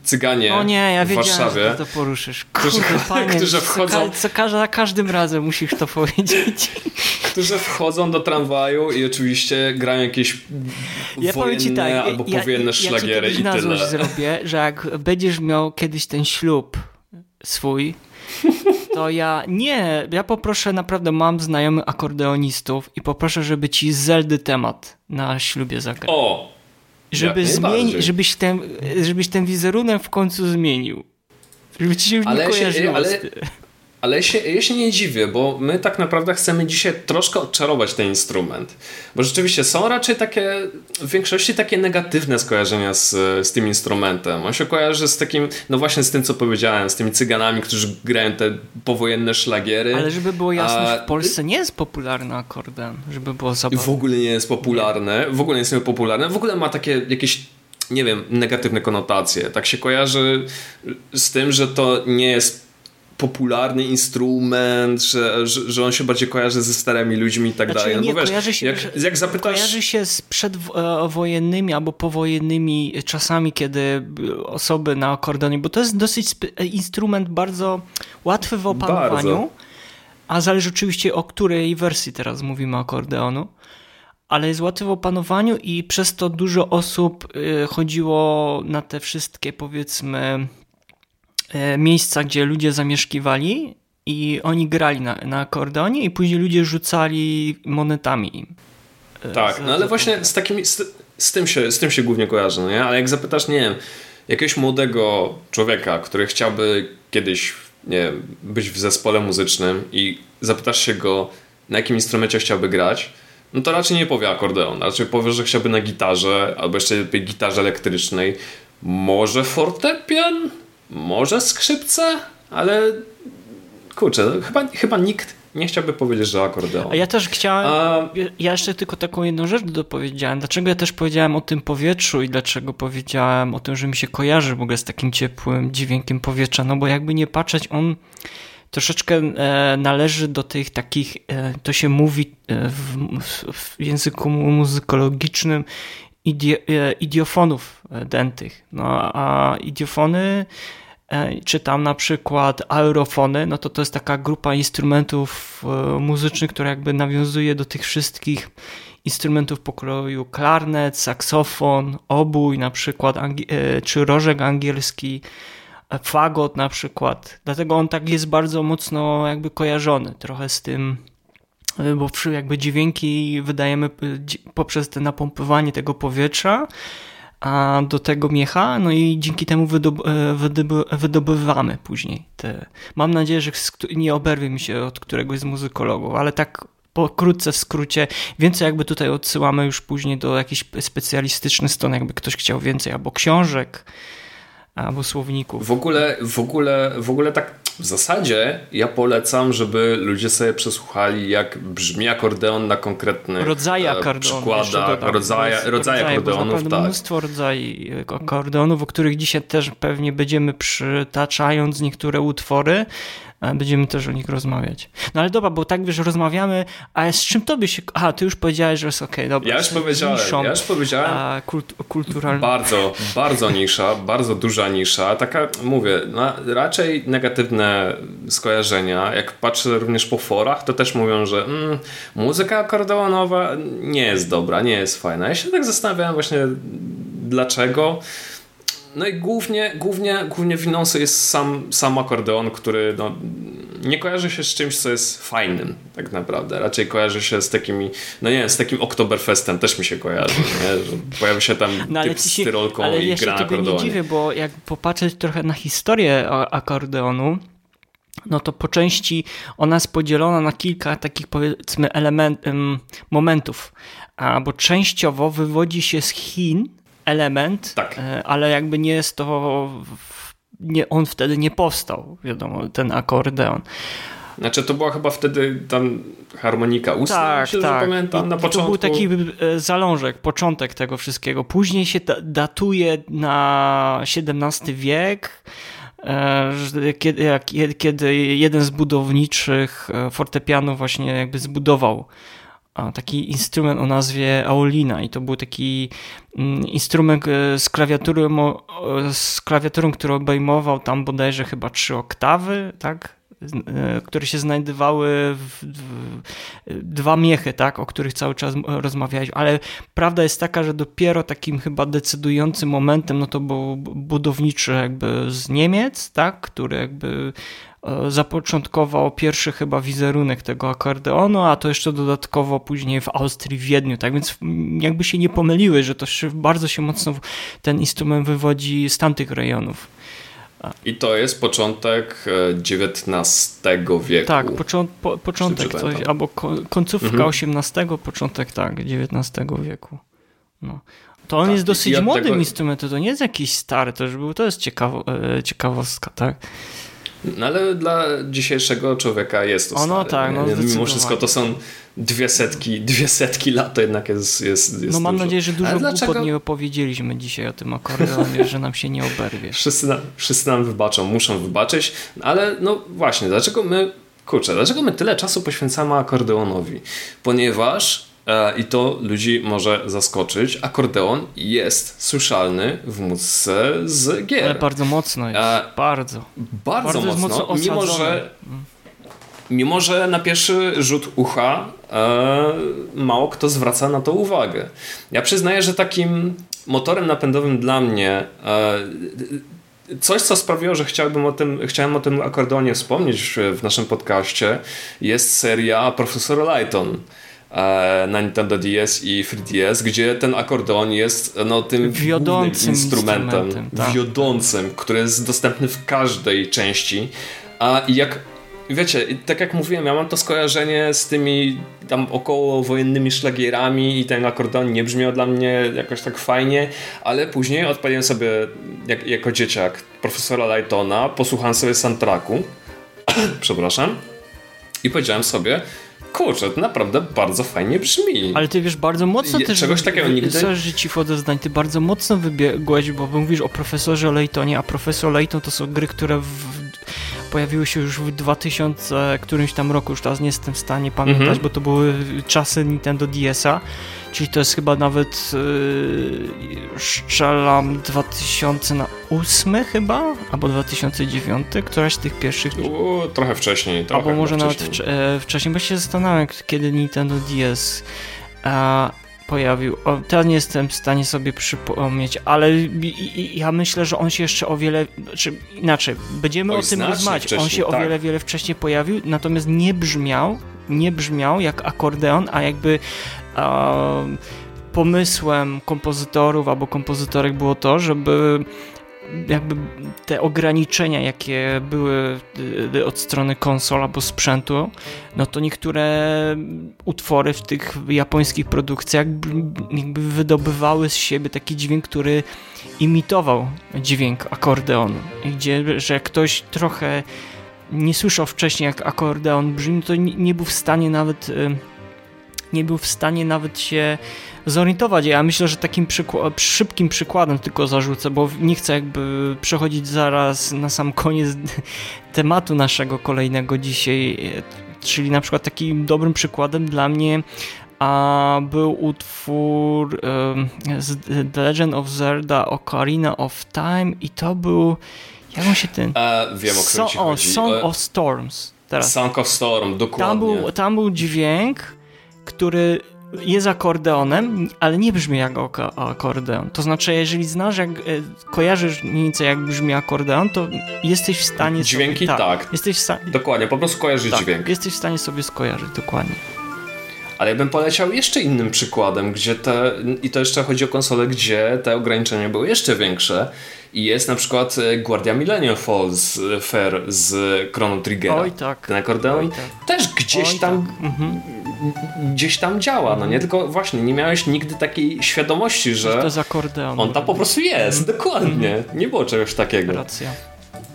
S1: cyganie
S2: o nie, ja
S1: w Warszawie.
S2: Że to poruszysz. Kurde, którzy, panie, którzy wchodzą. Co, co, za każdym razem musisz to powiedzieć.
S1: Którzy wchodzą do tramwaju i oczywiście grają jakieś ja wojenne tak, albo ja, powienne ja, szlagiery
S2: ja
S1: i tyle.
S2: zrobię, że jak będziesz miał kiedyś ten ślub swój, to ja nie, ja poproszę naprawdę, mam znajomych akordeonistów i poproszę, żeby ci Zeldy temat na ślubie zagrał.
S1: O!
S2: Żeby zmienić, żebyś ten, żebyś ten wizerunek w końcu zmienił. Żeby ci się już ale nie kojarzyło.
S1: ale, ale ja się, ja się nie dziwię, bo my tak naprawdę chcemy dzisiaj troszkę odczarować ten instrument. Bo rzeczywiście są raczej takie, w większości takie negatywne skojarzenia z, z tym instrumentem. On się kojarzy z takim, no właśnie z tym, co powiedziałem, z tymi cyganami, którzy grają te powojenne szlagiery.
S2: Ale żeby było jasne, A... w Polsce nie jest popularny akordeon, żeby było zabawne.
S1: W ogóle nie jest popularny, w ogóle nie jest popularny, w ogóle ma takie jakieś nie wiem, negatywne konotacje. Tak się kojarzy z tym, że to nie jest popularny instrument, że, że, że, on się bardziej kojarzy ze starymi ludźmi i tak
S2: znaczy,
S1: dalej. No
S2: nie,
S1: wiesz,
S2: kojarzy się, jak, jak zapytasz... kojarzy się z przedwojennymi albo powojennymi czasami, kiedy osoby na akordeonie, bo to jest dosyć instrument bardzo łatwy w opanowaniu, bardzo. a zależy oczywiście o której wersji teraz mówimy akordeonu ale jest łatwy w opanowaniu i przez to dużo osób y, chodziło na te wszystkie powiedzmy miejsca, gdzie ludzie zamieszkiwali i oni grali na, na akordeonie i później ludzie rzucali monetami im.
S1: E, tak, no ale właśnie z, takimi, z, z, tym się, z tym się głównie kojarzy, no nie? Ale jak zapytasz, nie wiem, jakiegoś młodego człowieka, który chciałby kiedyś, nie wiem, być w zespole muzycznym i zapytasz się go, na jakim instrumencie chciałby grać, no to raczej nie powie akordeon, raczej powie, że chciałby na gitarze, albo jeszcze lepiej gitarze elektrycznej, może fortepian, może skrzypce, ale kurczę, chyba, chyba nikt nie chciałby powiedzieć, że akordeon.
S2: A ja też chciałem, A... ja jeszcze tylko taką jedną rzecz dopowiedziałem. Dlaczego ja też powiedziałem o tym powietrzu i dlaczego powiedziałem o tym, że mi się kojarzy w ogóle z takim ciepłym dźwiękiem powietrza, no bo jakby nie patrzeć, on troszeczkę e, należy do tych takich, e, to się mówi e, w, w języku muzykologicznym, idiofonów e, dętych. No, a idiofony, e, czy tam na przykład aerofony, no to to jest taka grupa instrumentów muzycznych, która jakby nawiązuje do tych wszystkich instrumentów pokroju klarnet, saksofon, obój na przykład, czy rożek angielski, fagot na przykład. Dlatego on tak jest bardzo mocno jakby kojarzony trochę z tym bo jakby dźwięki wydajemy y, poprzez te napompowanie tego powietrza a do tego miecha, no i dzięki temu wydob e, wydobywamy później te. Mam nadzieję, że nie oberwie mi się od któregoś z muzykologów, ale tak pokrótce, w skrócie, więcej jakby tutaj odsyłamy już później do jakichś specjalistycznych stron, jakby ktoś chciał więcej, albo książek, albo słowników.
S1: W ogóle, w ogóle, w ogóle tak w zasadzie ja polecam, żeby ludzie sobie przesłuchali, jak brzmi akordeon na konkretnych
S2: rodzaje akordeonu,
S1: przykładach, rodzaje, rodzaje akordeonów.
S2: Tak. mnóstwo rodzajów akordeonów, o których dzisiaj też pewnie będziemy przytaczając niektóre utwory, Będziemy też o nich rozmawiać. No ale dobra, bo tak wiesz, rozmawiamy, a z czym tobie się... A, ty już powiedziałeś, że jest okej, okay, dobra.
S1: Ja już powiedziałem, niszą, ja już powiedziałem. A,
S2: kult, kulturalną.
S1: Bardzo, bardzo nisza, bardzo duża nisza. Taka, mówię, no, raczej negatywne skojarzenia. Jak patrzę również po forach, to też mówią, że mm, muzyka akordeonowa nie jest dobra, nie jest fajna. Ja się tak zastanawiałem właśnie dlaczego. No i głównie, głównie, głównie winą jest sam, sam akordeon, który no, nie kojarzy się z czymś, co jest fajnym tak naprawdę. Raczej kojarzy się z takimi, no nie wiem, z takim Oktoberfestem też mi się kojarzy, nie? pojawia się tam no, typ z tyrolką
S2: ale
S1: i gra na akordeonie.
S2: nie dziwię, bo jak popatrzeć trochę na historię akordeonu, no to po części ona jest podzielona na kilka takich powiedzmy element, momentów, bo częściowo wywodzi się z Chin, element, tak. E, ale jakby nie jest to, nie, on wtedy nie powstał, wiadomo, ten akordeon.
S1: Znaczy to była chyba wtedy tam harmonika ustna, tak, myślę, tak. pamiętam, na początku.
S2: To był taki e, zalążek, początek tego wszystkiego. Później się datuje na XVII wiek, e, kiedy, kiedy jeden z budowniczych fortepianu właśnie jakby zbudował taki instrument o nazwie Aulina i to był taki mm, instrument e, z klawiatury, z klawiaturą, który obejmował tam bodajże chyba trzy oktawy, tak? E, które się znajdowały w, dwa miechy, tak, o których cały czas rozmawialiśmy, ale prawda jest taka, że dopiero takim chyba decydującym momentem, no to był budowniczy jakby z Niemiec, tak, który jakby E, zapoczątkował pierwszy chyba wizerunek tego akordeonu, a to jeszcze dodatkowo później w Austrii, w Wiedniu, tak więc jakby się nie pomyliły, że to bardzo się mocno ten instrument wywodzi z tamtych rejonów.
S1: I to jest początek XIX e, wieku.
S2: Tak, począ po, początek coś, albo końcówka mhm. XVIII, początek tak, XIX wieku. No. To on tak, jest dosyć młodym tego... instrumentem, to nie jest jakiś stary, to, już był, to jest ciekawo, e, ciekawostka, tak?
S1: No ale dla dzisiejszego człowieka jest to ono, stare.
S2: tak, no,
S1: Mimo wszystko to są dwie setki, dwie setki lat, to jednak jest, jest, jest
S2: No mam
S1: dużo.
S2: nadzieję, że dużo głupot nie opowiedzieliśmy dzisiaj o tym akordeonie, że nam się nie oberwie.
S1: Wszyscy, na, wszyscy nam wybaczą, muszą wybaczyć, ale no właśnie, dlaczego my, kurczę, dlaczego my tyle czasu poświęcamy akordeonowi? Ponieważ i to ludzi może zaskoczyć. Akordeon jest słyszalny w muzyce z gier.
S2: Ale bardzo mocno jest. E,
S1: bardzo. Bardzo, bardzo mocno, mocno mimo że mimo że na pierwszy rzut ucha e, mało kto zwraca na to uwagę. Ja przyznaję, że takim motorem napędowym dla mnie e, Coś, co sprawiło, że chciałbym o tym, chciałem o tym akordeonie wspomnieć w naszym podcaście, jest seria Profesor Lighton. E, na Nintendo DS i 3DS, gdzie ten akordeon jest no, tym
S2: wiodącym
S1: instrumentem, instrumentem tak. wiodącym, który jest dostępny w każdej części. A jak wiecie, tak jak mówiłem, ja mam to skojarzenie z tymi tam okołowojennymi szlagierami i ten akordeon nie brzmiał dla mnie jakoś tak fajnie, ale później odpaliłem sobie jak, jako dzieciak profesora Lightona, posłuchałem sobie soundtracku, przepraszam, i powiedziałem sobie, kurczę, to naprawdę bardzo fajnie brzmi.
S2: Ale ty wiesz, bardzo mocno też...
S1: Czegoś takiego nigdy...
S2: Sorry, że ci wchodzę zdań, ty bardzo mocno wybiegłeś, bo mówisz o profesorze Laytonie, a profesor Layton to są gry, które w, pojawiły się już w 2000 którymś tam roku, już teraz nie jestem w stanie pamiętać, mm -hmm. bo to były czasy Nintendo DS-a, czyli to jest chyba nawet yy, strzelam 2008 chyba, albo 2009, któraś z tych pierwszych.
S1: U, trochę wcześniej. Trochę
S2: albo może wcześniej. nawet w, e, wcześniej, bo się zastanawiam, kiedy Nintendo DS a, pojawił. O, teraz nie jestem w stanie sobie przypomnieć, ale ja myślę, że on się jeszcze o wiele, czy inaczej, będziemy Oj, o tym rozmawiać. On się tak. o wiele, wiele wcześniej pojawił, natomiast nie brzmiał, nie brzmiał jak akordeon, a jakby pomysłem kompozytorów albo kompozytorek było to, żeby jakby te ograniczenia, jakie były y, od strony konsol albo sprzętu, no to niektóre utwory w tych japońskich produkcjach jakby wydobywały z siebie taki dźwięk, który imitował dźwięk akordeonu. Gdzie, że ktoś trochę nie słyszał wcześniej, jak akordeon brzmi, to nie był w stanie nawet y, nie był w stanie nawet się zorientować. Ja myślę, że takim szybkim przykładem tylko zarzucę, bo nie chcę jakby przechodzić zaraz na sam koniec tematu naszego kolejnego dzisiaj, czyli na przykład takim dobrym przykładem dla mnie a był utwór um, The Legend of Zelda Ocarina of Time i to był jak on się ten...
S1: E, wiem o którym so,
S2: o, Song of Storms.
S1: Teraz. Song of Storm, dokładnie.
S2: Tam był, tam był dźwięk, który jest akordeonem, ale nie brzmi jak akordeon. To znaczy, jeżeli znasz, jak e, kojarzysz mniej więcej jak brzmi akordeon, to jesteś w stanie
S1: Dźwięki
S2: sobie,
S1: tak.
S2: Jesteś
S1: Dokładnie, po prostu kojarzysz
S2: tak,
S1: dźwięk.
S2: Jesteś w stanie sobie skojarzyć, dokładnie.
S1: Ale ja bym poleciał jeszcze innym przykładem, gdzie te, i to jeszcze chodzi o konsole, gdzie te ograniczenia były jeszcze większe. I jest na przykład e, Guardia Millennium Falls e, Fair z Chrono Triggera.
S2: Oj tak.
S1: Ten akordeon
S2: Oj, tak.
S1: też gdzieś
S2: Oj,
S1: tam
S2: tak. mhm.
S1: gdzieś tam działa, no nie? Tylko właśnie nie miałeś nigdy takiej świadomości, że
S2: to jest akordeon.
S1: On tam po prostu jest,
S2: mhm.
S1: dokładnie. Nie było czegoś takiego.
S2: Racja.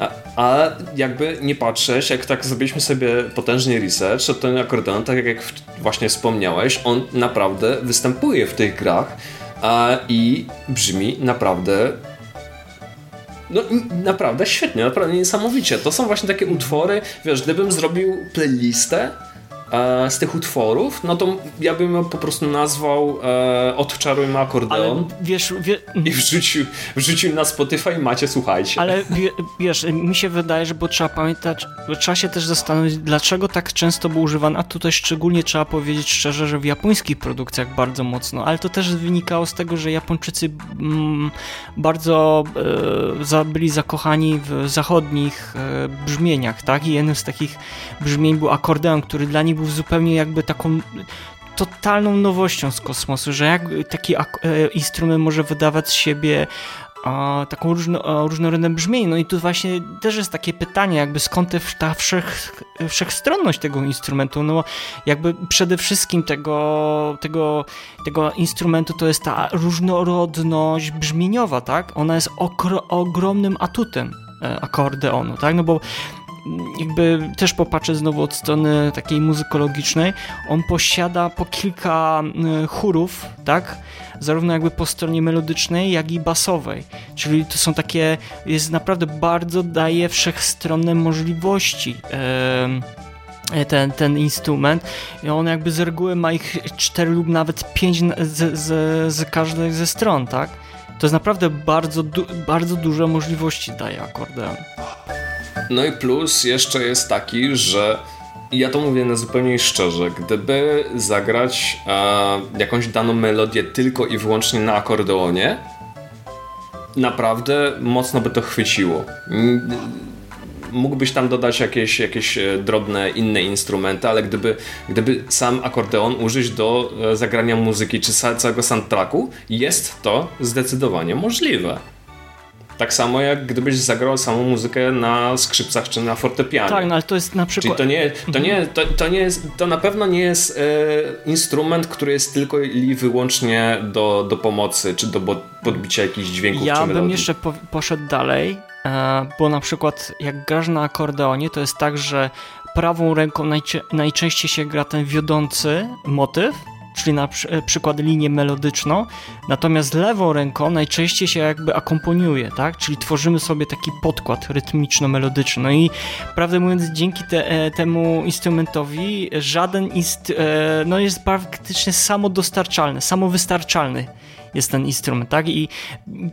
S1: A, a, jakby nie patrzeć, jak tak zrobiliśmy sobie potężny research, to ten akordeon, tak jak właśnie wspomniałeś, on naprawdę występuje w tych grach a, i brzmi naprawdę no naprawdę świetnie, naprawdę niesamowicie. To są właśnie takie utwory, wiesz, gdybym zrobił playlistę e, z tych utworów, no to ja bym ją po prostu nazwał e, Odczarujmy akordeon.
S2: Ale wiesz, wie...
S1: I wrzucił, wrzucił na Spotify macie, słuchajcie.
S2: Ale wie, wiesz, mi się wydaje, że bo trzeba pamiętać, trzeba się też zastanowić, dlaczego tak często był używany, a tutaj szczególnie trzeba powiedzieć szczerze, że w japońskich produkcjach bardzo mocno, ale to też wynikało z tego, że Japończycy mm, bardzo e, za, byli zakochani w zachodnich e, brzmieniach, tak? I jednym z takich brzmień był akordeon, który dla nich był zupełnie jakby taką totalną nowością z kosmosu, że jak taki e, instrument może wydawać z siebie a, taką różno, różnorodne brzmienie. No i tu właśnie też jest takie pytanie, jakby skąd ta wszech, wszechstronność tego instrumentu. No jakby przede wszystkim tego, tego, tego instrumentu to jest ta różnorodność brzmieniowa, tak? Ona jest ogromnym atutem e, akordeonu, tak? No bo jakby też popatrzę znowu od strony takiej muzykologicznej, on posiada po kilka y, chórów, tak? Zarówno jakby po stronie melodycznej, jak i basowej. Czyli to są takie, jest naprawdę bardzo daje wszechstronne możliwości. ten, ten instrument i on jakby z reguły ma ich cztery lub nawet pięć z, z, z każdej ze stron, tak? To jest naprawdę bardzo, du bardzo duże możliwości daje akordeon.
S1: No i plus jeszcze jest taki, że ja to mówię na zupełnie szczerze, gdyby zagrać e, jakąś daną melodię tylko i wyłącznie na akordeonie, naprawdę mocno by to chwyciło. Mógłbyś tam dodać jakieś, jakieś e, drobne inne instrumenty, ale gdyby, gdyby sam akordeon użyć do e, zagrania muzyki czy całego soundtracku, jest to zdecydowanie możliwe. Tak samo jak gdybyś zagrał samą muzykę na skrzypcach czy na fortepianie.
S2: Tak, no ale to jest na przykład...
S1: Czyli to nie, to nie, to, to nie jest, to na pewno nie jest e, instrument, który jest tylko i wyłącznie do, do pomocy, czy do podbicia jakichś dźwięków
S2: ja bym jeszcze po, poszedł dalej, e, bo na przykład jak grasz na akordeonie, to jest tak, że prawą ręką najczęściej się gra ten wiodący motyw, czyli na przy, przykład linię melodyczną, natomiast lewą ręką najczęściej się jakby akomponiuje, tak? Czyli tworzymy sobie taki podkład rytmiczno-melodyczny. No i prawdę mówiąc, dzięki te, e, temu instrumentowi żaden inst, e, no jest praktycznie samodostarczalny, samowystarczalny jest ten instrument, tak? I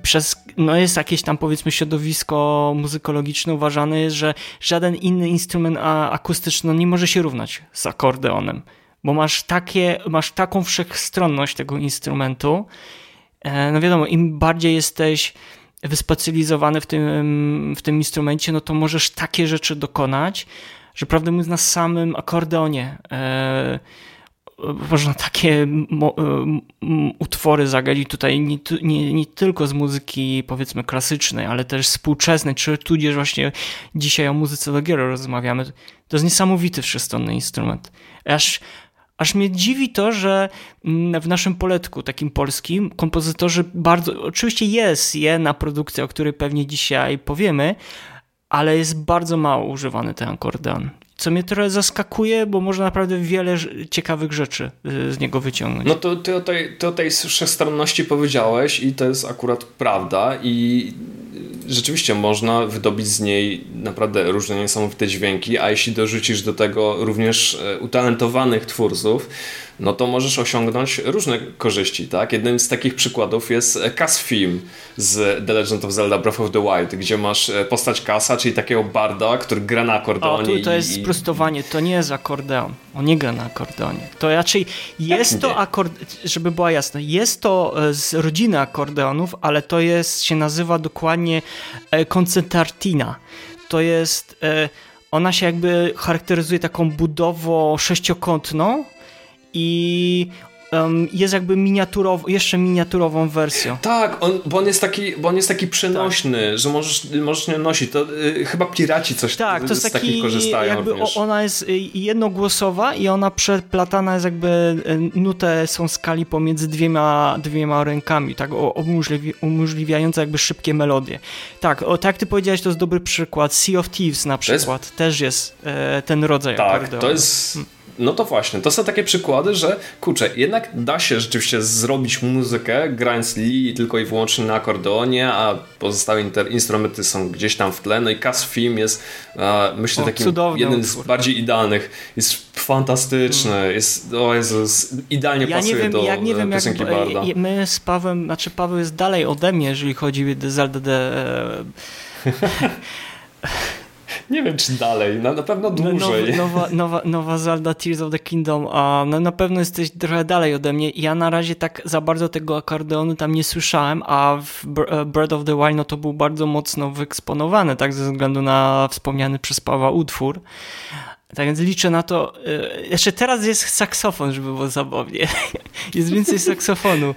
S2: przez, no jest jakieś tam powiedzmy środowisko muzykologiczne uważane jest, że żaden inny instrument akustyczny no, nie może się równać z akordeonem bo masz, takie, masz taką wszechstronność tego instrumentu. E, no wiadomo, im bardziej jesteś wyspecjalizowany w tym, w tym instrumencie, no to możesz takie rzeczy dokonać, że prawdę mówiąc na samym akordeonie e, można takie e, utwory zagrać tutaj nie, nie, nie, tylko z muzyki powiedzmy klasycznej, ale też współczesnej, czy tudzież właśnie dzisiaj o muzyce do gier rozmawiamy. To jest niesamowity wszechstronny instrument. Aż Aż mnie dziwi to, że mm, w naszym poletku takim polskim kompozytorzy bardzo, oczywiście jest jedna produkcja, o której pewnie dzisiaj powiemy, ale jest bardzo mało używany ten akordeon. Co mnie trochę zaskakuje, bo można naprawdę wiele ciekawych rzeczy y, z niego wyciągnąć.
S1: No to ty o tej, ty o tej wszechstronności powiedziałeś i to jest akurat prawda i rzeczywiście można wydobyć z niej naprawdę różne niesamowite dźwięki, a jeśli dorzucisz do tego również e, utalentowanych twórców, no to możesz osiągnąć różne korzyści, tak? Jednym z takich przykładów jest Cass Film z The Legend of Zelda Breath of the Wild, gdzie masz e, postać Kasa, czyli takiego barda, który gra na akordeonie.
S2: O, tu to jest i... sprostowanie, to nie jest akordeon. On nie gra na akordeonie. To raczej jest to akordeon, żeby była jasna, jest to e, z rodziny akordeonów, ale to jest, się nazywa dokładnie e, koncertina. To jest, ona się jakby charakteryzuje taką budową sześciokątną, i um, jest jakby miniaturow, jeszcze miniaturową wersją.
S1: Tak, on, bo, on jest taki, bo on jest taki przenośny, tak. że możesz, możesz nie nosić. To y, chyba piraci coś
S2: tak, to
S1: z
S2: taki,
S1: takich korzystają.
S2: Jakby ona jest y, jednogłosowa i ona przeplatana jest jakby y, nutę są skali pomiędzy dwiema, dwiema rękami, tak umożliwi, umożliwiająca jakby szybkie melodie. Tak, o, tak jak ty powiedziałeś, to jest dobry przykład. Sea of Thieves na przykład jest... też jest e, ten rodzaj
S1: Tak,
S2: akordeonu.
S1: to jest... Hmm. No to właśnie, to są takie przykłady, że kurczę, jednak da się rzeczywiście zrobić muzykę grając li tylko i wyłącznie na akordeonie, a pozostałe instrumenty są gdzieś tam w tle. No i Cass Film jest, myślę, o, takim jednym z bardziej idealnych. Jest fantastyczny, hmm. jest, o Jezus, idealnie ja pasuje nie wiem, do ja nie wiem, piosenki jak, Barda.
S2: My z Pawłem, znaczy Paweł jest dalej ode mnie, jeżeli chodzi o The...
S1: Nie wiem, czy dalej, na, na pewno dłużej.
S2: Nowa, nowa, nowa Zelda Tears of the Kingdom, a no, na pewno jesteś trochę dalej ode mnie. Ja na razie tak za bardzo tego akordeonu tam nie słyszałem, a w e, Bird of the Wild no, to był bardzo mocno wyeksponowany, tak, ze względu na wspomniany przez Pawła utwór. Tak więc liczę na to. E, jeszcze teraz jest saksofon, żeby było zabawnie. Jest więcej saksofonu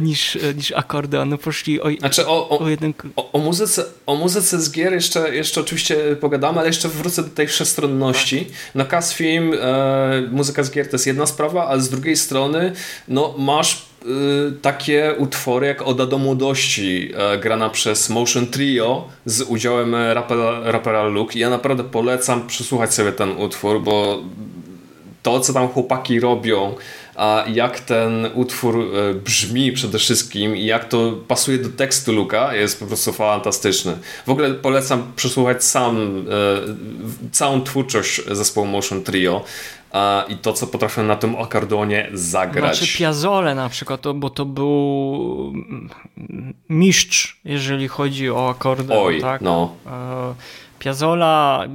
S2: niż, niż akordeonu. Poszli o,
S1: znaczy o, o, o, jeden... o, o, muzyce, o muzyce z gier jeszcze, jeszcze oczywiście pogadamy, ale jeszcze wrócę do tej wszechstronności. Tak. No Cas Film, e, muzyka z gier to jest jedna sprawa, a z drugiej strony no, masz takie utwory jak Oda do młodości, e, grana przez Motion Trio z udziałem rapera, rapera Luke. Ja naprawdę polecam przesłuchać sobie ten utwór, bo to, co tam chłopaki robią, a jak ten utwór e, brzmi przede wszystkim i jak to pasuje do tekstu Luka jest po prostu fantastyczny. W ogóle polecam przesłuchać sam e, całą twórczość zespołu Motion Trio i to, co potrafią na tym akordeonie zagrać.
S2: Znaczy Piazole na przykład, bo to był mistrz, jeżeli chodzi o akordeon.
S1: Oj,
S2: tak?
S1: no.
S2: E, Piazzola,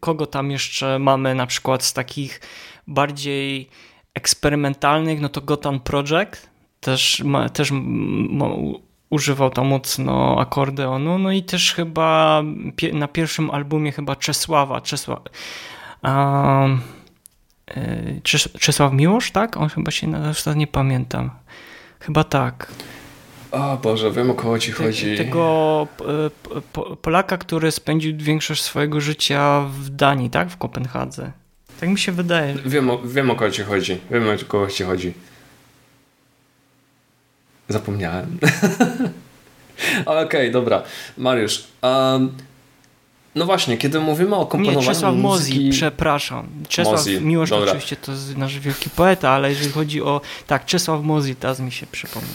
S2: kogo tam jeszcze mamy na przykład z takich bardziej eksperymentalnych, no to Gotan Project też, ma, też ma, używał tam mocno akordeonu, no i też chyba na pierwszym albumie chyba Czesława, Czesław, um, Czesław Miłosz, tak? On chyba się nazywa, nie pamiętam. Chyba tak.
S1: O Boże, wiem o kogo ci chodzi.
S2: Tego Polaka, który spędził większość swojego życia w Danii, tak? W Kopenhadze. Tak mi się wydaje.
S1: Wiem, wiem o kogo ci chodzi. Wiem o kogo ci chodzi. Zapomniałem. Okej, okay, dobra. Mariusz, um, no właśnie, kiedy mówimy o komponowaniu Nie,
S2: Czesław
S1: muzyki...
S2: Mozi, przepraszam. Czesław Mozi, Miłosz dobra. oczywiście to jest nasz wielki poeta, ale jeżeli chodzi o... Tak, Czesław Mozi, teraz mi się przypomniał.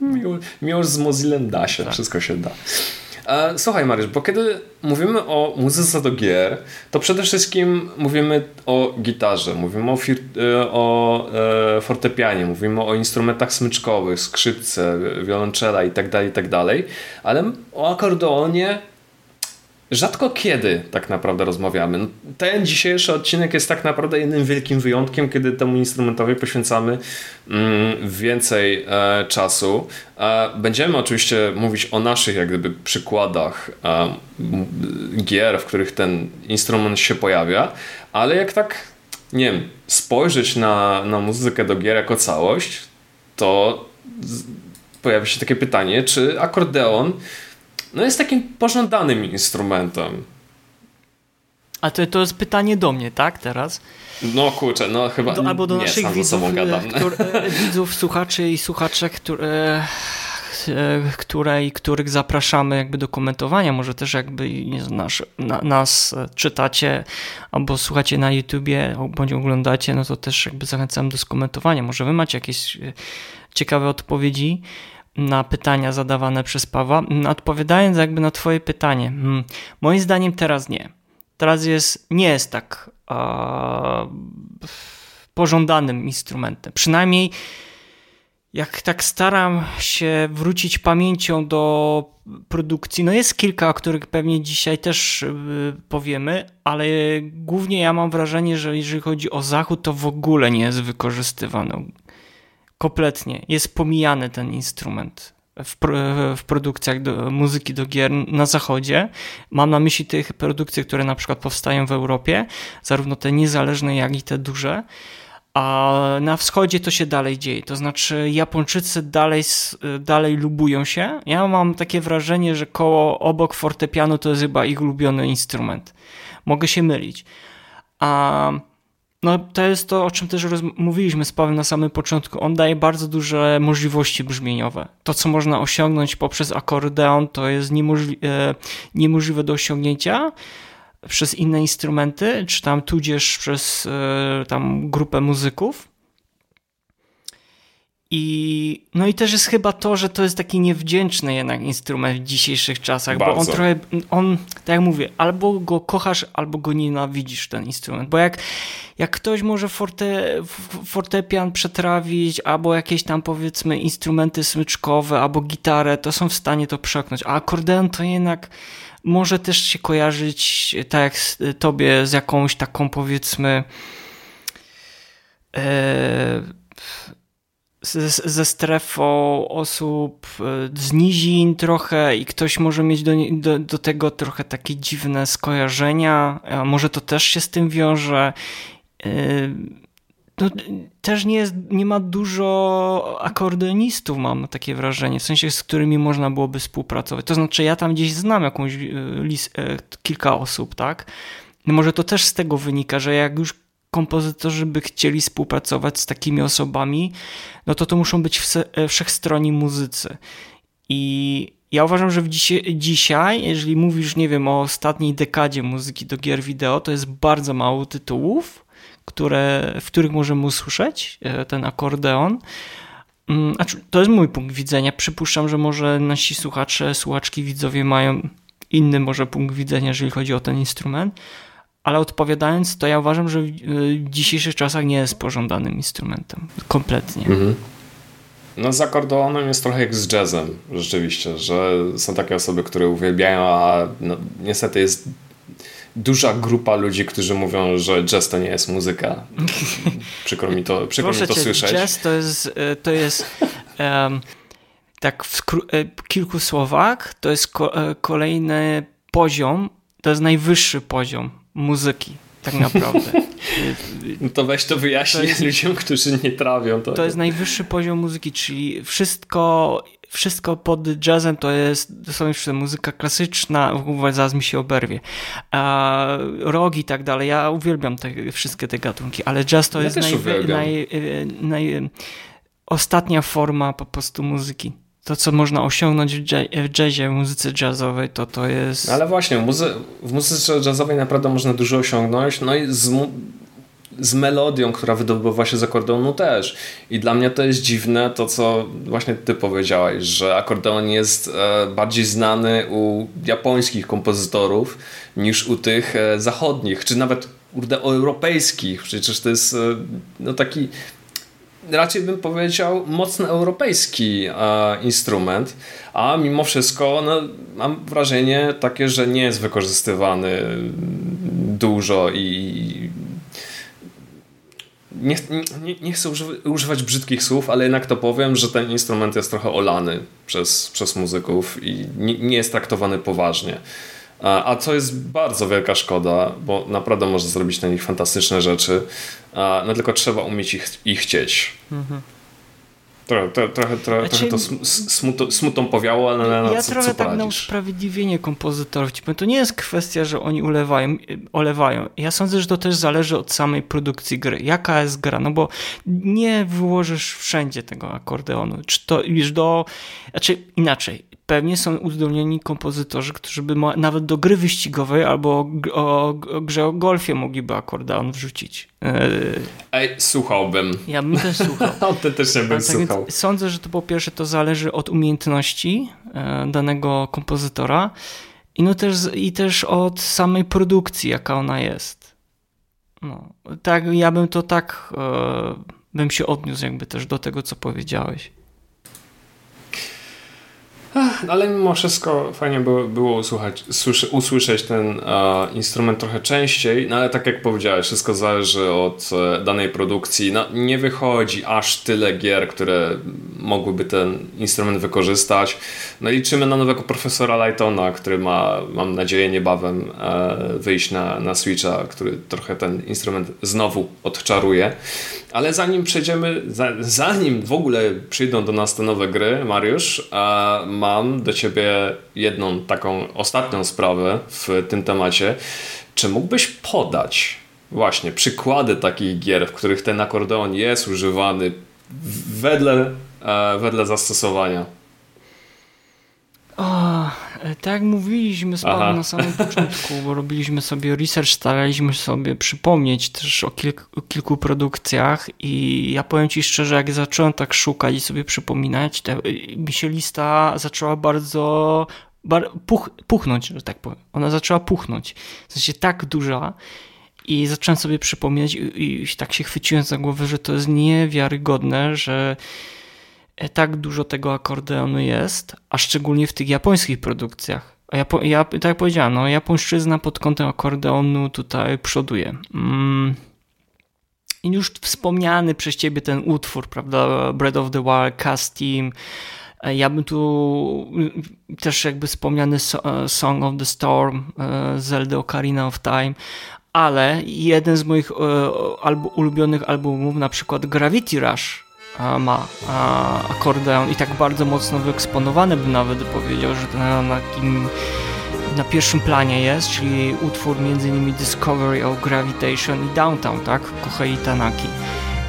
S1: Miłosz z Mozilem da się, tak. wszystko się da. Słuchaj Mariusz, bo kiedy mówimy o muzyce do gier, to przede wszystkim mówimy o gitarze, mówimy o, e, o e, fortepianie, mówimy o instrumentach smyczkowych, skrzypce, wiolonczela itd., tak itd., tak ale o akordeonie rzadko kiedy tak naprawdę rozmawiamy. No, ten dzisiejszy odcinek jest tak naprawdę jednym wielkim wyjątkiem, kiedy temu instrumentowi poświęcamy mm, więcej e, czasu. E, będziemy oczywiście mówić o naszych jak gdyby przykładach e, gier, w których ten instrument się pojawia, ale jak tak, nie wiem, spojrzeć na, na muzykę do gier jako całość, to pojawia się takie pytanie, czy akordeon no jest takim pożądanym instrumentem.
S2: A to, to jest pytanie do mnie, tak, teraz?
S1: No kurczę, no chyba
S2: do, Albo do
S1: nie,
S2: naszych widzów,
S1: e,
S2: które, widzów, słuchaczy i słuchaczek, które e, której, których zapraszamy jakby do komentowania. Może też jakby nie znasz, na, nas czytacie albo słuchacie na YouTubie bądź oglądacie, no to też jakby zachęcam do skomentowania. Może wy macie jakieś e, ciekawe odpowiedzi na pytania zadawane przez Pawła. Odpowiadając jakby na twoje pytanie, hmm, moim zdaniem teraz nie. Teraz jest, nie jest tak pożądanym instrumentem. Przynajmniej jak tak staram się wrócić pamięcią do produkcji, no jest kilka, o których pewnie dzisiaj też y, powiemy, ale głównie ja mam wrażenie, że jeżeli chodzi o zachód, to w ogóle nie jest wykorzystywany. Kompletnie. Jest pomijany ten instrument w, w produkcjach do, muzyki do gier na zachodzie. Mam na myśli tych produkcji, które na przykład powstają w Europie, zarówno te niezależne, jak i te duże. A na wschodzie to się dalej dzieje. To znaczy, Japończycy dalej, dalej lubują się. Ja mam takie wrażenie, że koło obok fortepianu to jest chyba ich ulubiony instrument. Mogę się mylić. A no, to jest to, o czym też mówiliśmy z Pawłem na samym początku. On daje bardzo duże możliwości brzmieniowe. To, co można osiągnąć poprzez akordeon, to jest niemożli e, niemożliwe do osiągnięcia przez inne instrumenty, czy tam tudzież przez e, tam grupę muzyków. I, no i też jest chyba to, że to jest taki niewdzięczny jednak instrument w dzisiejszych czasach, Bardzo. bo on trochę, on, tak jak mówię, albo go kochasz, albo go nienawidzisz, ten instrument, bo jak, jak ktoś może forte, fortepian przetrawić, albo jakieś tam powiedzmy instrumenty smyczkowe, albo gitarę, to są w stanie to przekonać, a akordeon to jednak może też się kojarzyć, tak jak tobie, z jakąś taką powiedzmy e, ze strefą osób e, z nizin trochę i ktoś może mieć do, do, do tego trochę takie dziwne skojarzenia, a może to też się z tym wiąże. E, no, też nie, jest, nie ma dużo akordeonistów, mam takie wrażenie, w sensie z którymi można byłoby współpracować. To znaczy, ja tam gdzieś znam jakąś e, list, kilka osób, tak? No może to też z tego wynika, że jak już kompozytorzy by chcieli współpracować z takimi osobami, no to to muszą być e, wszechstronni muzycy. I ja uważam, że dzisiaj, dzisiaj, jeżeli mówisz, nie wiem, o ostatniej dekadzie muzyki do gier wideo, to jest bardzo mało tytułów, które, w których możemy usłyszeć e, ten akordeon. Mm, to jest mój punkt widzenia. Przypuszczam, że może nasi słuchacze, słuchaczki, widzowie mają inny może punkt widzenia, jeżeli chodzi o ten instrument, ale odpowiadając, to ja uważam, że w dzisiejszych czasach nie jest pożądanym instrumentem. Kompletnie. Mhm.
S1: No z akordeonem jest trochę jak z jazzem, rzeczywiście, że są takie osoby, które uwielbiają, a no, niestety jest duża grupa ludzi, którzy mówią, że jazz to nie jest muzyka. Przykro mi to, przykro mi to cię, słyszeć.
S2: Jazz to jest, e, to jest um, tak w e, kilku słowach, to jest ko e, kolejny poziom, to jest najwyższy poziom muzyki, tak naprawdę.
S1: No to weź to wyjaśnij to ludziom, którzy nie trawią.
S2: To, to jest najwyższy poziom muzyki, czyli wszystko, wszystko pod jazzem to jest dosłownie muzyka klasyczna, zaraz mi się oberwie, a, rogi i tak dalej. Ja uwielbiam te, wszystkie te gatunki, ale jazz to ja jest naj, naj, naj, ostatnia forma po prostu muzyki to, co można osiągnąć w jazzie, w muzyce jazzowej, to to jest...
S1: Ale właśnie, w, muzy w muzyce jazzowej naprawdę można dużo osiągnąć, no i z, z melodią, która wydobywa się z akordeonu też. I dla mnie to jest dziwne to, co właśnie ty powiedziałeś, że akordeon jest e, bardziej znany u japońskich kompozytorów niż u tych e, zachodnich, czy nawet kurde, europejskich. Przecież to jest e, no, taki raczej bym powiedział mocno europejski e, instrument, a mimo wszystko no, mam wrażenie takie, że nie jest wykorzystywany dużo i nie, nie, nie chcę używać brzydkich słów, ale jednak to powiem, że ten instrument jest trochę olany przez, przez muzyków i nie, nie jest traktowany poważnie. A co jest bardzo wielka szkoda, bo naprawdę można zrobić na nich fantastyczne rzeczy, no tylko trzeba umieć ich, ich chcieć. Mhm. Trochę, trochę, trochę, trochę,
S2: Znaczy-
S1: to sm- smutą, smutą powiało, ale na
S2: Ja
S1: co,
S2: trochę
S1: co
S2: tak na usprawiedliwienie kompozytorów. To nie jest kwestia, że oni ulewają, olewają. Ja sądzę, że to też zależy od samej produkcji gry. Jaka jest gra? No bo nie wyłożysz wszędzie tego akordeonu. Czy to już do... Znaczy inaczej. Pewnie są uzdolnieni kompozytorzy, którzy by nawet do gry wyścigowej albo o, o, o grze o golfie mogliby akordeon wrzucić. Yy,
S1: Ej, słuchałbym.
S2: ja bym też słuchał.
S1: Autentycznie bym
S2: Ale tak więc
S1: słuchał.
S2: sądzę, że to po pierwsze to zależy od umiejętności e, danego kompozytora i, no też, i też od samej produkcji, jaka ona jest. No, tak, ja bym to tak e, bym się odniósł jakby też do tego, co powiedziałeś.
S1: Ale mimo wszystko fajnie było, było usłuchać, usłyszeć ten e, instrument trochę częściej, no ale tak jak powiedziałeś, wszystko zależy od e, danej produkcji. No, nie wychodzi aż tyle gier, które mogłyby ten instrument wykorzystać. No liczymy na nowego profesora Lightona, który ma, mam nadzieję, niebawem e, wyjść na, na Switcha, który trochę ten instrument znowu odczaruje. Ale zanim przejdziemy, za, zanim w ogóle przyjdą do nas te nowe gry, Mariusz, a mam do ciebie jedną taką ostatnią sprawę w tym temacie. Czy mógłbyś podać właśnie przykłady takich gier, w których ten akordeon jest używany wedle, e, wedle zastosowania?
S2: O, e, tak mówiliśmy z na samym początku, bo robiliśmy sobie research, staraliśmy sobie przypomnieć też o, kilk, o kilku produkcjach i ja powiem Ci szczerze, jak zacząłem tak szukać i sobie przypominać, mi się lista zaczęła bardzo bar, puch, puchnąć, że tak powiem. Ona zaczęła puchnąć. W sensie tak duża i zacząłem sobie przypominać i, i tak się chwyciłem za głowę, że to jest niewiarygodne, że tak dużo tego akordeonu jest, a szczególnie w tych japońskich produkcjach. Japo- ja, tak jak powiedziałem, no, japońszczyzna pod kątem akordeonu tutaj przoduje. Mm. I już wspomniany przez ciebie ten utwór, prawda, Breath of the Wild, Cast Team, E, ja bym tu y, też jakby wspomniany e, Song of the Storm, e, Zelda Ocarina of Time, ale jeden z moich e, ulubionych albumów, na przykład Gravity Rush, ma akordeon i tak bardzo mocno wyeksponowany bym nawet powiedział, że na, na takim na pierwszym planie jest, czyli utwór m.in. Discovery of Gravitation i Downtown, tak? Kohei Tanaki.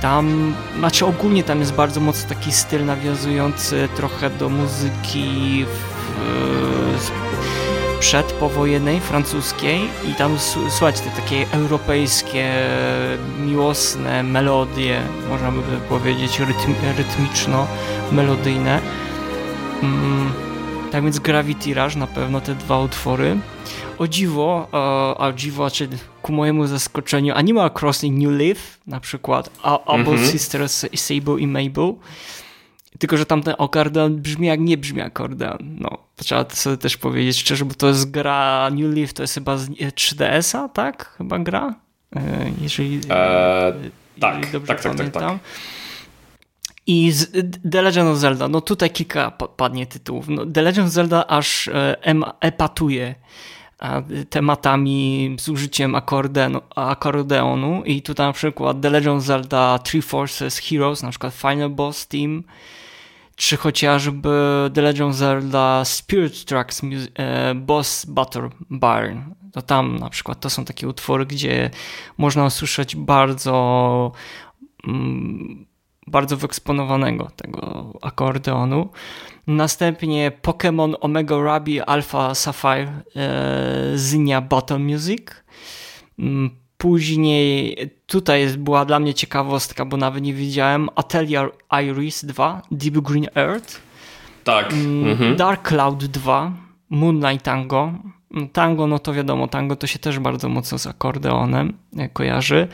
S2: Tam, znaczy ogólnie tam jest bardzo mocno taki styl nawiązujący trochę do muzyki w, z- przedpowojennej, francuskiej i tam s- słuchać te takie europejskie, miłosne melodie, można by powiedzieć rytm, rytmiczno-melodyjne. Mm, tak więc Gravity Rush na pewno te dwa utwory. O dziwo, e, a dziwo, czy ku mojemu zaskoczeniu Animal Crossing New Leaf na przykład, a, albo
S1: Mhm.
S2: Sisters Sable i Mabel. Tylko, że tamten akordeon brzmi jak nie brzmi akordeon. No, to trzeba to sobie też powiedzieć szczerze, bo to jest gra New Leaf, to jest chyba z e, 3DS-a, tak? Chyba gra? E, Jeżeli,
S1: Eee, tak,
S2: dobrze
S1: tak, tak, tak,
S2: pamiętam.
S1: tak.
S2: I z The Legend of Zelda, no tutaj kilka pa- padnie tytułów. No, The Legend of Zelda aż epatuje tematami z użyciem akordeonu, akordeonu i tutaj na przykład The Legend of Zelda Three Forces Heroes, na przykład Final Boss Team, czy chociażby The Legend of Zelda Spirit Tracks e, Boss Battle Barn. To tam na przykład to są takie utwory, gdzie można usłyszeć bardzo mm, bardzo wyeksponowanego tego akordeonu. Następnie Pokémon Omega Ruby Alpha Sapphire e, Zynia Battle Music. Później tutaj jest, była dla mnie ciekawostka, bo nawet nie wiedziałem Atelier Iris 2 Deep Green Earth.
S1: Tak.
S2: Mm,
S1: Mhm.
S2: Dark Cloud 2, Moonlight Tango. Mm, Tango, no to wiadomo, tango to się też bardzo mocno z akordeonem e, kojarzy.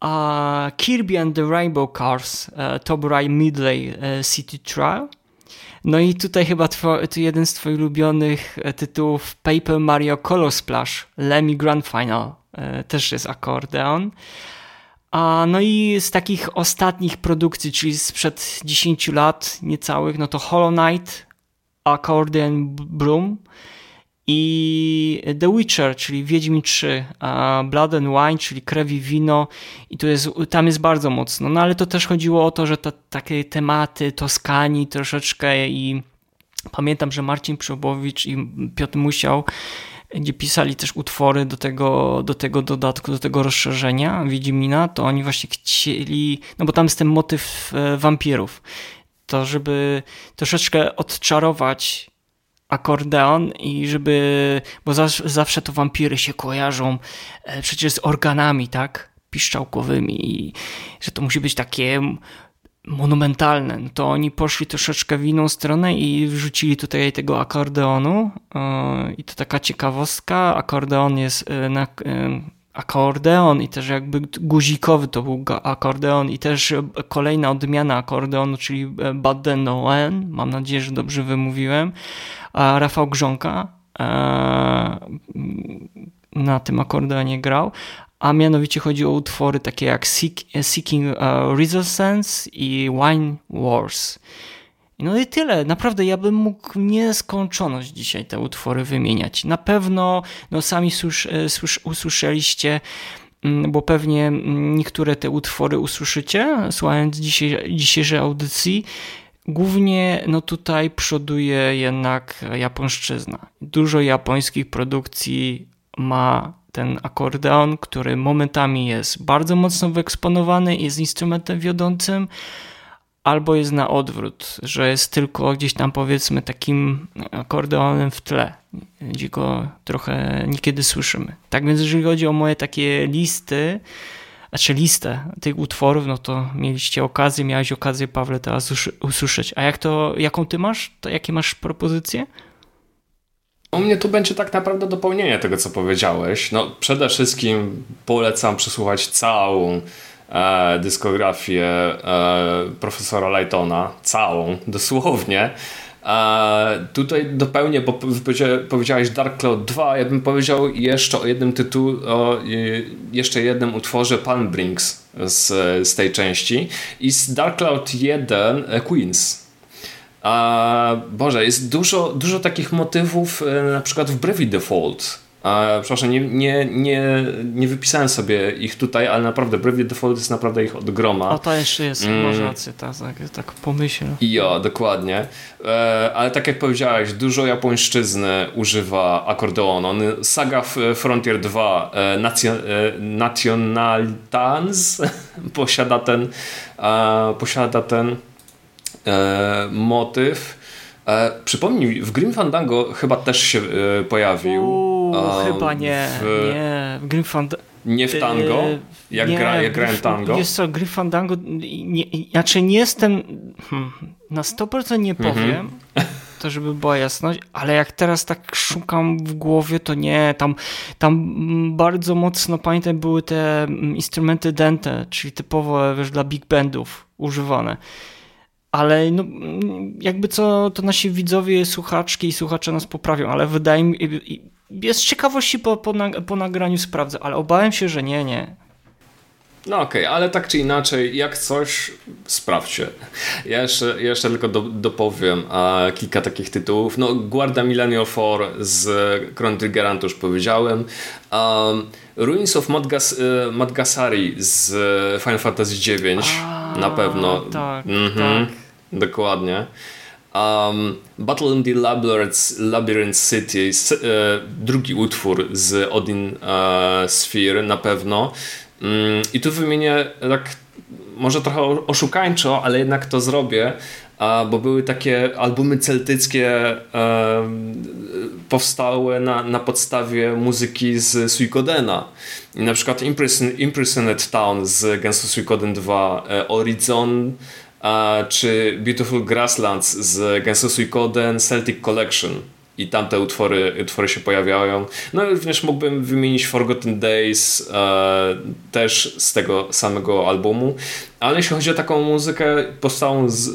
S2: A Kirby and the Rainbow Cars, e, Top Ray Midley e, City Trial. No i tutaj chyba two, to jeden z twoich ulubionych tytułów Paper Mario Color Splash, Lemmy Grand Final, też jest akordeon. A no i z takich ostatnich produkcji, czyli sprzed 10 lat niecałych, no to Hollow Knight, Accordion Broom i The Witcher, czyli Wiedźmin 3, Blood and Wine, czyli krew i wino i tu jest, tam jest bardzo mocno, no ale to też chodziło o to, że to takie tematy Toskanii troszeczkę i pamiętam, że Marcin Przybowicz i Piotr Musiał gdzie pisali też utwory do tego, do tego dodatku, do tego rozszerzenia Wiedźmina, to oni właśnie chcieli, no bo tam jest ten motyw e, wampirów, to żeby troszeczkę odczarować akordeon i żeby, bo zawsze to wampiry się kojarzą e, przecież z organami, tak? Piszczałkowymi i że to musi być takie monumentalne. No to oni poszli troszeczkę w inną stronę i wrzucili tutaj tego akordeonu e, i to taka ciekawostka. Akordeon jest e, na akordeon i też jakby guzikowy to był akordeon i też kolejna odmiana akordeonu, czyli Baden Noen, mam nadzieję, że dobrze wymówiłem, a Rafał Grząka e, na tym akordeonie grał, a mianowicie chodzi o utwory takie jak Seeking Resistance i Wine Wars. No i tyle. Naprawdę ja bym mógł nieskończoność dzisiaj te utwory wymieniać. Na pewno, no sami słysz, e, słysz, usłyszeliście, mm, bo pewnie niektóre te utwory usłyszycie, słuchając dzisiaj, dzisiejszej audycji. Głównie no tutaj przoduje jednak japońszczyzna. Dużo japońskich produkcji ma ten akordeon, który momentami jest bardzo mocno wyeksponowany, jest instrumentem wiodącym, albo jest na odwrót, że jest tylko gdzieś tam powiedzmy takim akordeonem w tle, gdzie go trochę niekiedy słyszymy. Tak więc jeżeli chodzi o moje takie listy, znaczy listę tych utworów, no to mieliście okazję, miałeś okazję Pawle teraz usłyszeć. A jak to, jaką ty masz? To jakie masz propozycje?
S1: U mnie tu będzie tak naprawdę dopełnienie tego, co powiedziałeś. No, przede wszystkim polecam przesłuchać całą e, dyskografię e, profesora Lightona, całą, dosłownie. E, tutaj dopełnię, bo powiedziałeś Dark Cloud 2, ja bym powiedział jeszcze o jednym tytułu, o jeszcze jednym utworze Palm Brinks z, z tej części i z Dark Cloud 1 e, Queens. A, Boże, jest dużo, dużo takich motywów, e, na przykład w Brevi Default. A, przepraszam, nie, nie, nie, nie wypisałem sobie ich tutaj, ale naprawdę Brevi Default jest naprawdę ich od groma.
S2: O, to jeszcze jest, mm. masz rację, tak, tak, pomyśl.
S1: Jo, dokładnie. E, ale tak jak powiedziałeś, dużo japońszczyzny używa akordeonu. Saga Frontier 2 e, Nation, e, posiada ten, e, posiada ten e, motyw. E, przypomnij, w Grim Fandango chyba też się e, pojawił.
S2: Uuu, chyba nie, w, nie. W Grim Fandango.
S1: Nie w tango? Jak, nie, gra, jak grałem tango?
S2: Jest co, Grim Fandango, nie, znaczy nie jestem, hmm, na 100% nie mhm. powiem, to żeby była jasność, ale jak teraz tak szukam w głowie, to nie, tam, tam bardzo mocno, pamiętam, były te mm, instrumenty dente, czyli typowo, wiesz, dla big bandów używane ale no, jakby co, to nasi widzowie, słuchaczki i słuchacze nas poprawią, ale wydaje mi jest ciekawości po, po, po nagraniu sprawdzę, ale obawiam się, że nie, nie.
S1: No okej, okay, ale tak czy inaczej, jak coś, sprawdźcie. Ja jeszcze, jeszcze tylko do, dopowiem a, kilka takich tytułów. No, Guarda Millennial 4 z Chrono Triggera już powiedziałem. Um, Ruins of Madgas Madgasari z Final Fantasy IX a, na pewno.
S2: Tak, mhm. tak.
S1: Dokładnie. Um, Battle in the Labyrinth, Labyrinth City, e, drugi utwór z Odin e, Sphere na pewno. Mm, I tu wymienię tak może trochę oszukańczo, ale jednak to zrobię, bo były takie albumy celtyckie e, powstałe na, na podstawie muzyki z Suikodena. I na przykład Imprison, Imprisoned Town z Gensu Suikoden 2, Horizon czy Beautiful Grasslands z Genso Suikoden Celtic Collection i tamte utwory, utwory się pojawiają. No również mógłbym wymienić Forgotten Days e, też z tego samego albumu, ale jeśli chodzi o taką muzykę powstałą, z,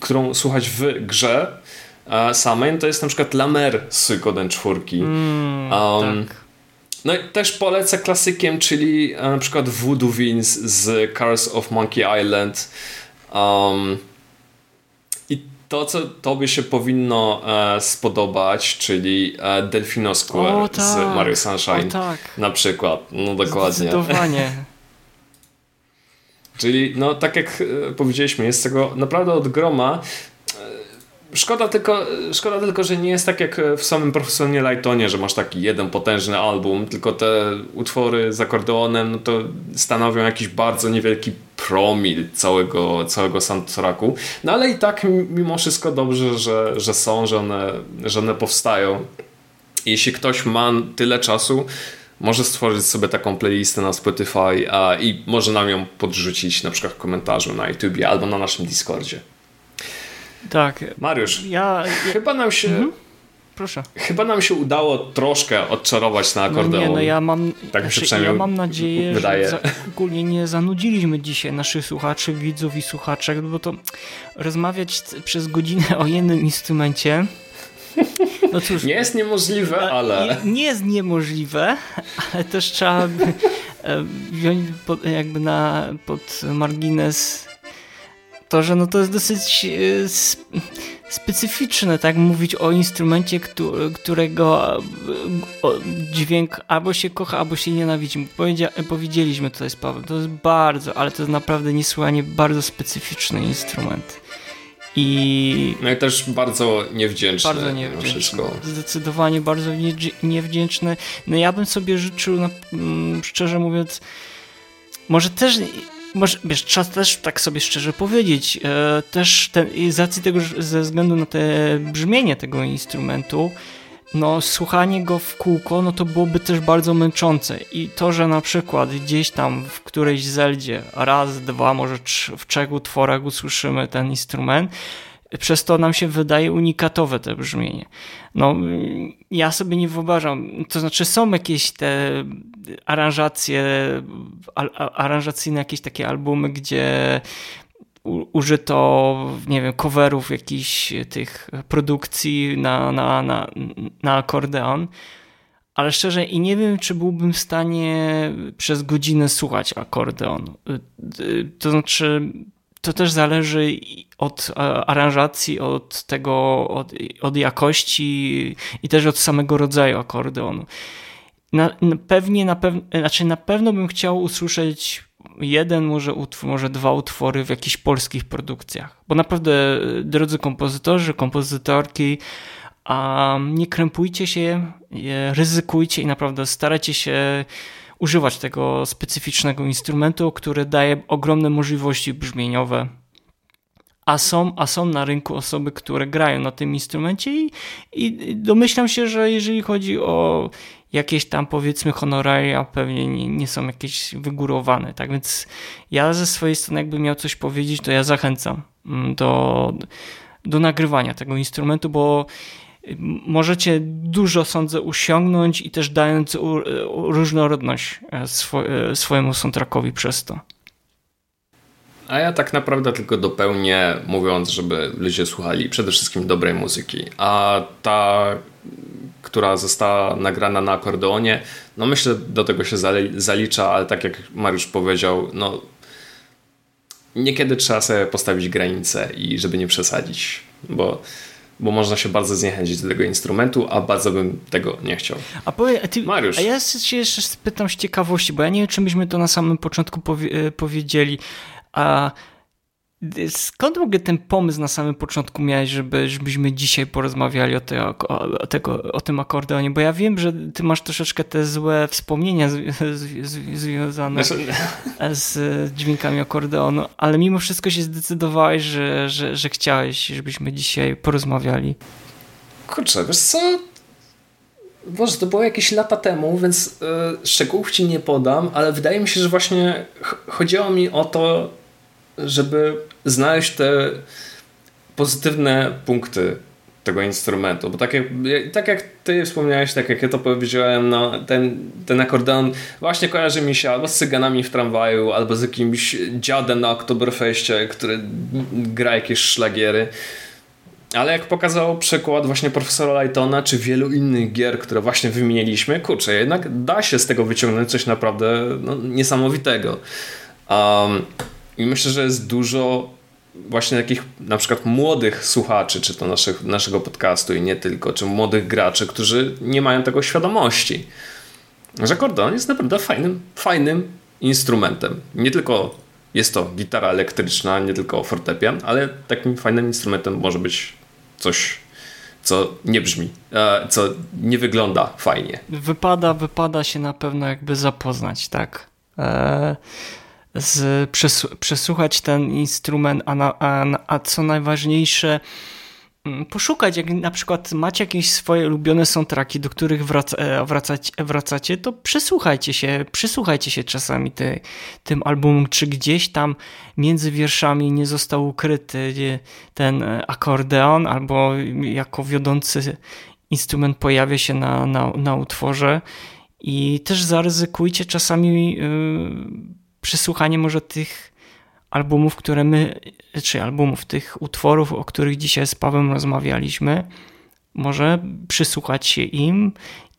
S1: którą słuchać w grze e, samej, to jest na przykład Lamer z Suikoden 4. Mm, um, tak. No i też polecę klasykiem, czyli e, na przykład Voodoo Vince z Cars of Monkey Island. Um, I to, co tobie się powinno e, spodobać, czyli e, Delfino Square
S2: tak.
S1: z Mario Sunshine
S2: O tak.
S1: na przykład. No dokładnie.
S2: Zdecydowanie.
S1: Czyli no tak jak e, powiedzieliśmy, jest tego naprawdę od groma. Szkoda tylko, szkoda tylko, że nie jest tak jak w samym profesjonalnie Lightonie, że masz taki jeden potężny album, tylko te utwory z akordeonem no to stanowią jakiś bardzo niewielki promil całego, całego soundtracku. No ale i tak mimo wszystko dobrze, że, że są, że one, że one powstają. Jeśli ktoś ma tyle czasu, może stworzyć sobie taką playlistę na Spotify a, i może nam ją podrzucić na przykład w komentarzu na YouTubie albo na naszym Discordzie.
S2: Tak.
S1: Mariusz,
S2: Ja, ja
S1: chyba nam się
S2: proszę.
S1: chyba nam się udało troszkę odczarować na
S2: No
S1: akordeon.
S2: nie, no ja mam,
S1: Tak
S2: znaczy,
S1: przynajmniej
S2: ja mam nadzieję,
S1: wydaje.
S2: że ogólnie nie zanudziliśmy dzisiaj naszych słuchaczy, widzów i słuchaczek, bo to rozmawiać przez godzinę o jednym instrumencie, no cóż,
S1: Nie jest niemożliwe, ale
S2: nie, nie jest niemożliwe, ale też trzeba e, wziąć pod, jakby na, pod margines to, że no to jest dosyć e, sp- specyficzne, tak mówić o instrumencie, któ- którego e, dźwięk albo się kocha, albo się nienawidzi. Powiedzieliśmy tutaj z Pawłem, to jest bardzo, ale to jest naprawdę niesłychanie bardzo specyficzny instrument. I
S1: no i też bardzo niewdzięczne.
S2: bardzo niewdzięczny.
S1: Wszystko.
S2: Zdecydowanie bardzo niewdzięczny. No ja bym sobie życzył, mm, szczerze mówiąc, może też, może, wiesz, trzeba też tak sobie szczerze powiedzieć, e, też ten, z racji tego, ze względu na te brzmienie tego instrumentu, no słuchanie go w kółko, no to byłoby też bardzo męczące. I to, że na przykład gdzieś tam w którejś zeldzie raz, dwa, może w trzech utworach usłyszymy ten instrument, przez to nam się wydaje unikatowe te brzmienie. No, ja sobie nie wyobrażam, to znaczy są jakieś te aranżacje, aranżacyjne jakieś takie albumy, gdzie użyto, nie wiem, coverów jakichś tych produkcji na, na, na, na akordeon, ale szczerze i nie wiem, czy byłbym w stanie przez godzinę słuchać akordeonu. Y, y, To znaczy, to też zależy od e, aranżacji, od tego, od, od jakości i też od samego rodzaju akordeonu. Na, na, pewnie, na, pew, znaczy na pewno bym chciał usłyszeć jeden, może utwór, może dwa utwory w jakichś polskich produkcjach. Bo naprawdę, drodzy kompozytorzy, kompozytorki, nie krępujcie się, e, ryzykujcie i naprawdę starajcie się używać tego specyficznego instrumentu, który daje ogromne możliwości brzmieniowe. A są, a są na rynku osoby, które grają na tym instrumencie i, i domyślam się, że jeżeli chodzi o jakieś tam powiedzmy honoraria, pewnie nie, nie są jakieś wygórowane. Tak więc ja ze swojej strony jakbym miał coś powiedzieć, to ja zachęcam mm, do, do nagrywania tego instrumentu, bo możecie dużo, sądzę, usiągnąć i też dając u, u, różnorodność e, swo, e, swojemu soundtrackowi przez to.
S1: A ja tak naprawdę tylko dopełnię, mówiąc, żeby ludzie słuchali przede wszystkim dobrej muzyki. A ta, która została nagrana na akordeonie, no myślę, do tego się zalicza, ale tak jak Mariusz powiedział, no niekiedy trzeba sobie postawić granice i żeby nie przesadzić, bo bo można się bardzo zniechęcić do tego instrumentu, a bardzo bym tego nie chciał.
S2: A, powie, a ty,
S1: Mariusz.
S2: A ja się jeszcze spytam z ciekawości, bo ja nie wiem, czy myśmy to na samym początku powie, powiedzieli. A skąd w ogóle ten pomysł na samym początku miałeś, żeby, żebyśmy dzisiaj porozmawiali o, te, o, tego, o tym akordeonie? Bo ja wiem, że ty masz troszeczkę te złe wspomnienia z, z, z, związane z dźwiękami akordeonu, ale mimo wszystko się zdecydowałeś, że, że, że chciałeś, żebyśmy dzisiaj porozmawiali.
S1: Kurczę, wiesz co? Boże, to było jakieś lata temu, więc yy, szczegółów ci nie podam, ale wydaje mi się, że właśnie chodziło mi o to, żeby znaleźć te pozytywne punkty tego instrumentu, bo tak jak, tak jak ty wspomniałeś, tak jak ja to powiedziałem, no, ten, ten akordeon właśnie kojarzy mi się albo z cyganami w tramwaju, albo z jakimś dziadem na Oktoberfeście, który gra jakieś szlagiery. Ale jak pokazał przykład właśnie profesora Lightona, czy wielu innych gier, które właśnie wymieniliśmy, kurczę, jednak da się z tego wyciągnąć coś naprawdę no, niesamowitego. Um, I myślę, że jest dużo właśnie takich na przykład młodych słuchaczy, czy to naszych, naszego podcastu i nie tylko, czy młodych graczy, którzy nie mają tego świadomości, że akordeon jest naprawdę fajnym, fajnym instrumentem. Nie tylko jest to gitara elektryczna, nie tylko fortepian, ale takim fajnym instrumentem może być coś, co nie brzmi, e, co nie wygląda fajnie.
S2: Wypada, wypada się na pewno jakby zapoznać, tak? E, z, przesłuchać ten instrument, a, na, a, a co najważniejsze, Mm, poszukać, jak na przykład macie jakieś swoje ulubione soundtracki, do których wraca, e, wracacie, wracacie, to przysłuchajcie się, przysłuchajcie się czasami ty, tym albumom, czy gdzieś tam między wierszami nie został ukryty ten e, akordeon, albo jako wiodący instrument pojawia się na, na, na utworze. I też zaryzykujcie czasami yy, przysłuchanie może tych albumów, które my, czy albumów, tych utworów, o których dzisiaj z Pawłem rozmawialiśmy, może przysłuchać się im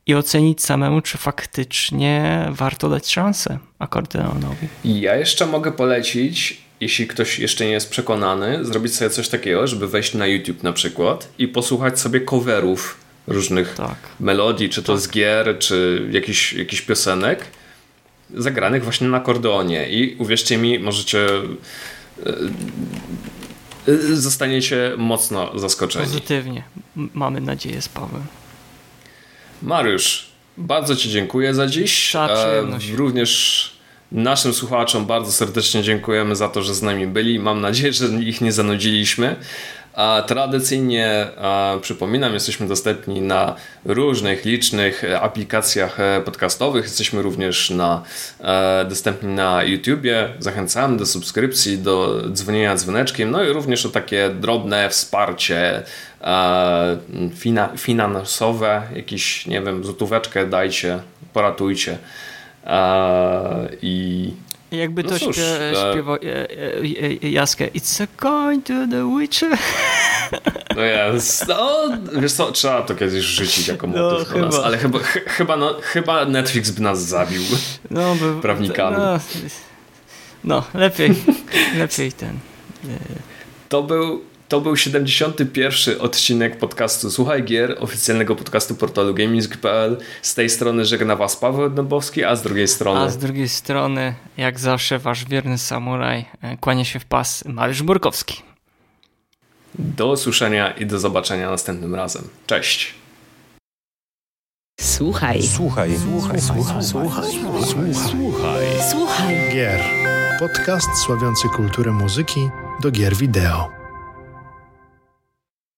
S2: i ocenić samemu, czy faktycznie warto dać szansę akordeonowi.
S1: Ja jeszcze mogę polecić, jeśli ktoś jeszcze nie jest przekonany, zrobić sobie coś takiego, żeby wejść na YouTube na przykład i posłuchać sobie coverów różnych tak. melodii, czy to tak. z gier, czy jakichś, jakichś piosenek zagranych właśnie na akordeonie i uwierzcie mi, możecie e, e, zostaniecie mocno zaskoczeni.
S2: Pozytywnie. Mamy nadzieję z Pawłem.
S1: Mariusz, bardzo Ci dziękuję za dziś.
S2: E,
S1: również naszym słuchaczom bardzo serdecznie dziękujemy za to, że z nami byli. Mam nadzieję, że ich nie zanudziliśmy. Tradycyjnie przypominam, jesteśmy dostępni na różnych licznych aplikacjach e, podcastowych. Jesteśmy również na, e, dostępni na YouTubie. Zachęcamy do subskrypcji, do dzwonienia dzwoneczkiem, no i również o takie drobne wsparcie e, fina, finansowe, jakiś, nie wiem, złotóweczkę dajcie, poratujcie. E, I
S2: jakby no to cóż, śpiewa, e, śpiewał e, e, Jaskę It's a coin to the Witcher.
S1: No jest. No, wiesz co, trzeba to kiedyś rzucić jako no, motyw no, chyba. nas, ale chyba, ch chyba, no, chyba Netflix by nas zabił no, by, prawnikami.
S2: No, no, lepiej, lepiej ten.
S1: To był to był 71. odcinek podcastu Słuchaj Gier, oficjalnego podcastu portalu gaming.pl. Z tej strony żegna Was Paweł Dębowski, a z drugiej strony...
S2: A z drugiej strony, jak zawsze, Wasz wierny samuraj, e, kłania się w pas Mariusz Burkowski.
S1: Do usłyszenia i do zobaczenia następnym razem. Cześć!
S3: Słuchaj. Słuchaj. Słuchaj. Słuchaj. Słuchaj.
S4: Słuchaj. Słuchaj. Gier. Podcast sławiący kulturę muzyki do gier wideo.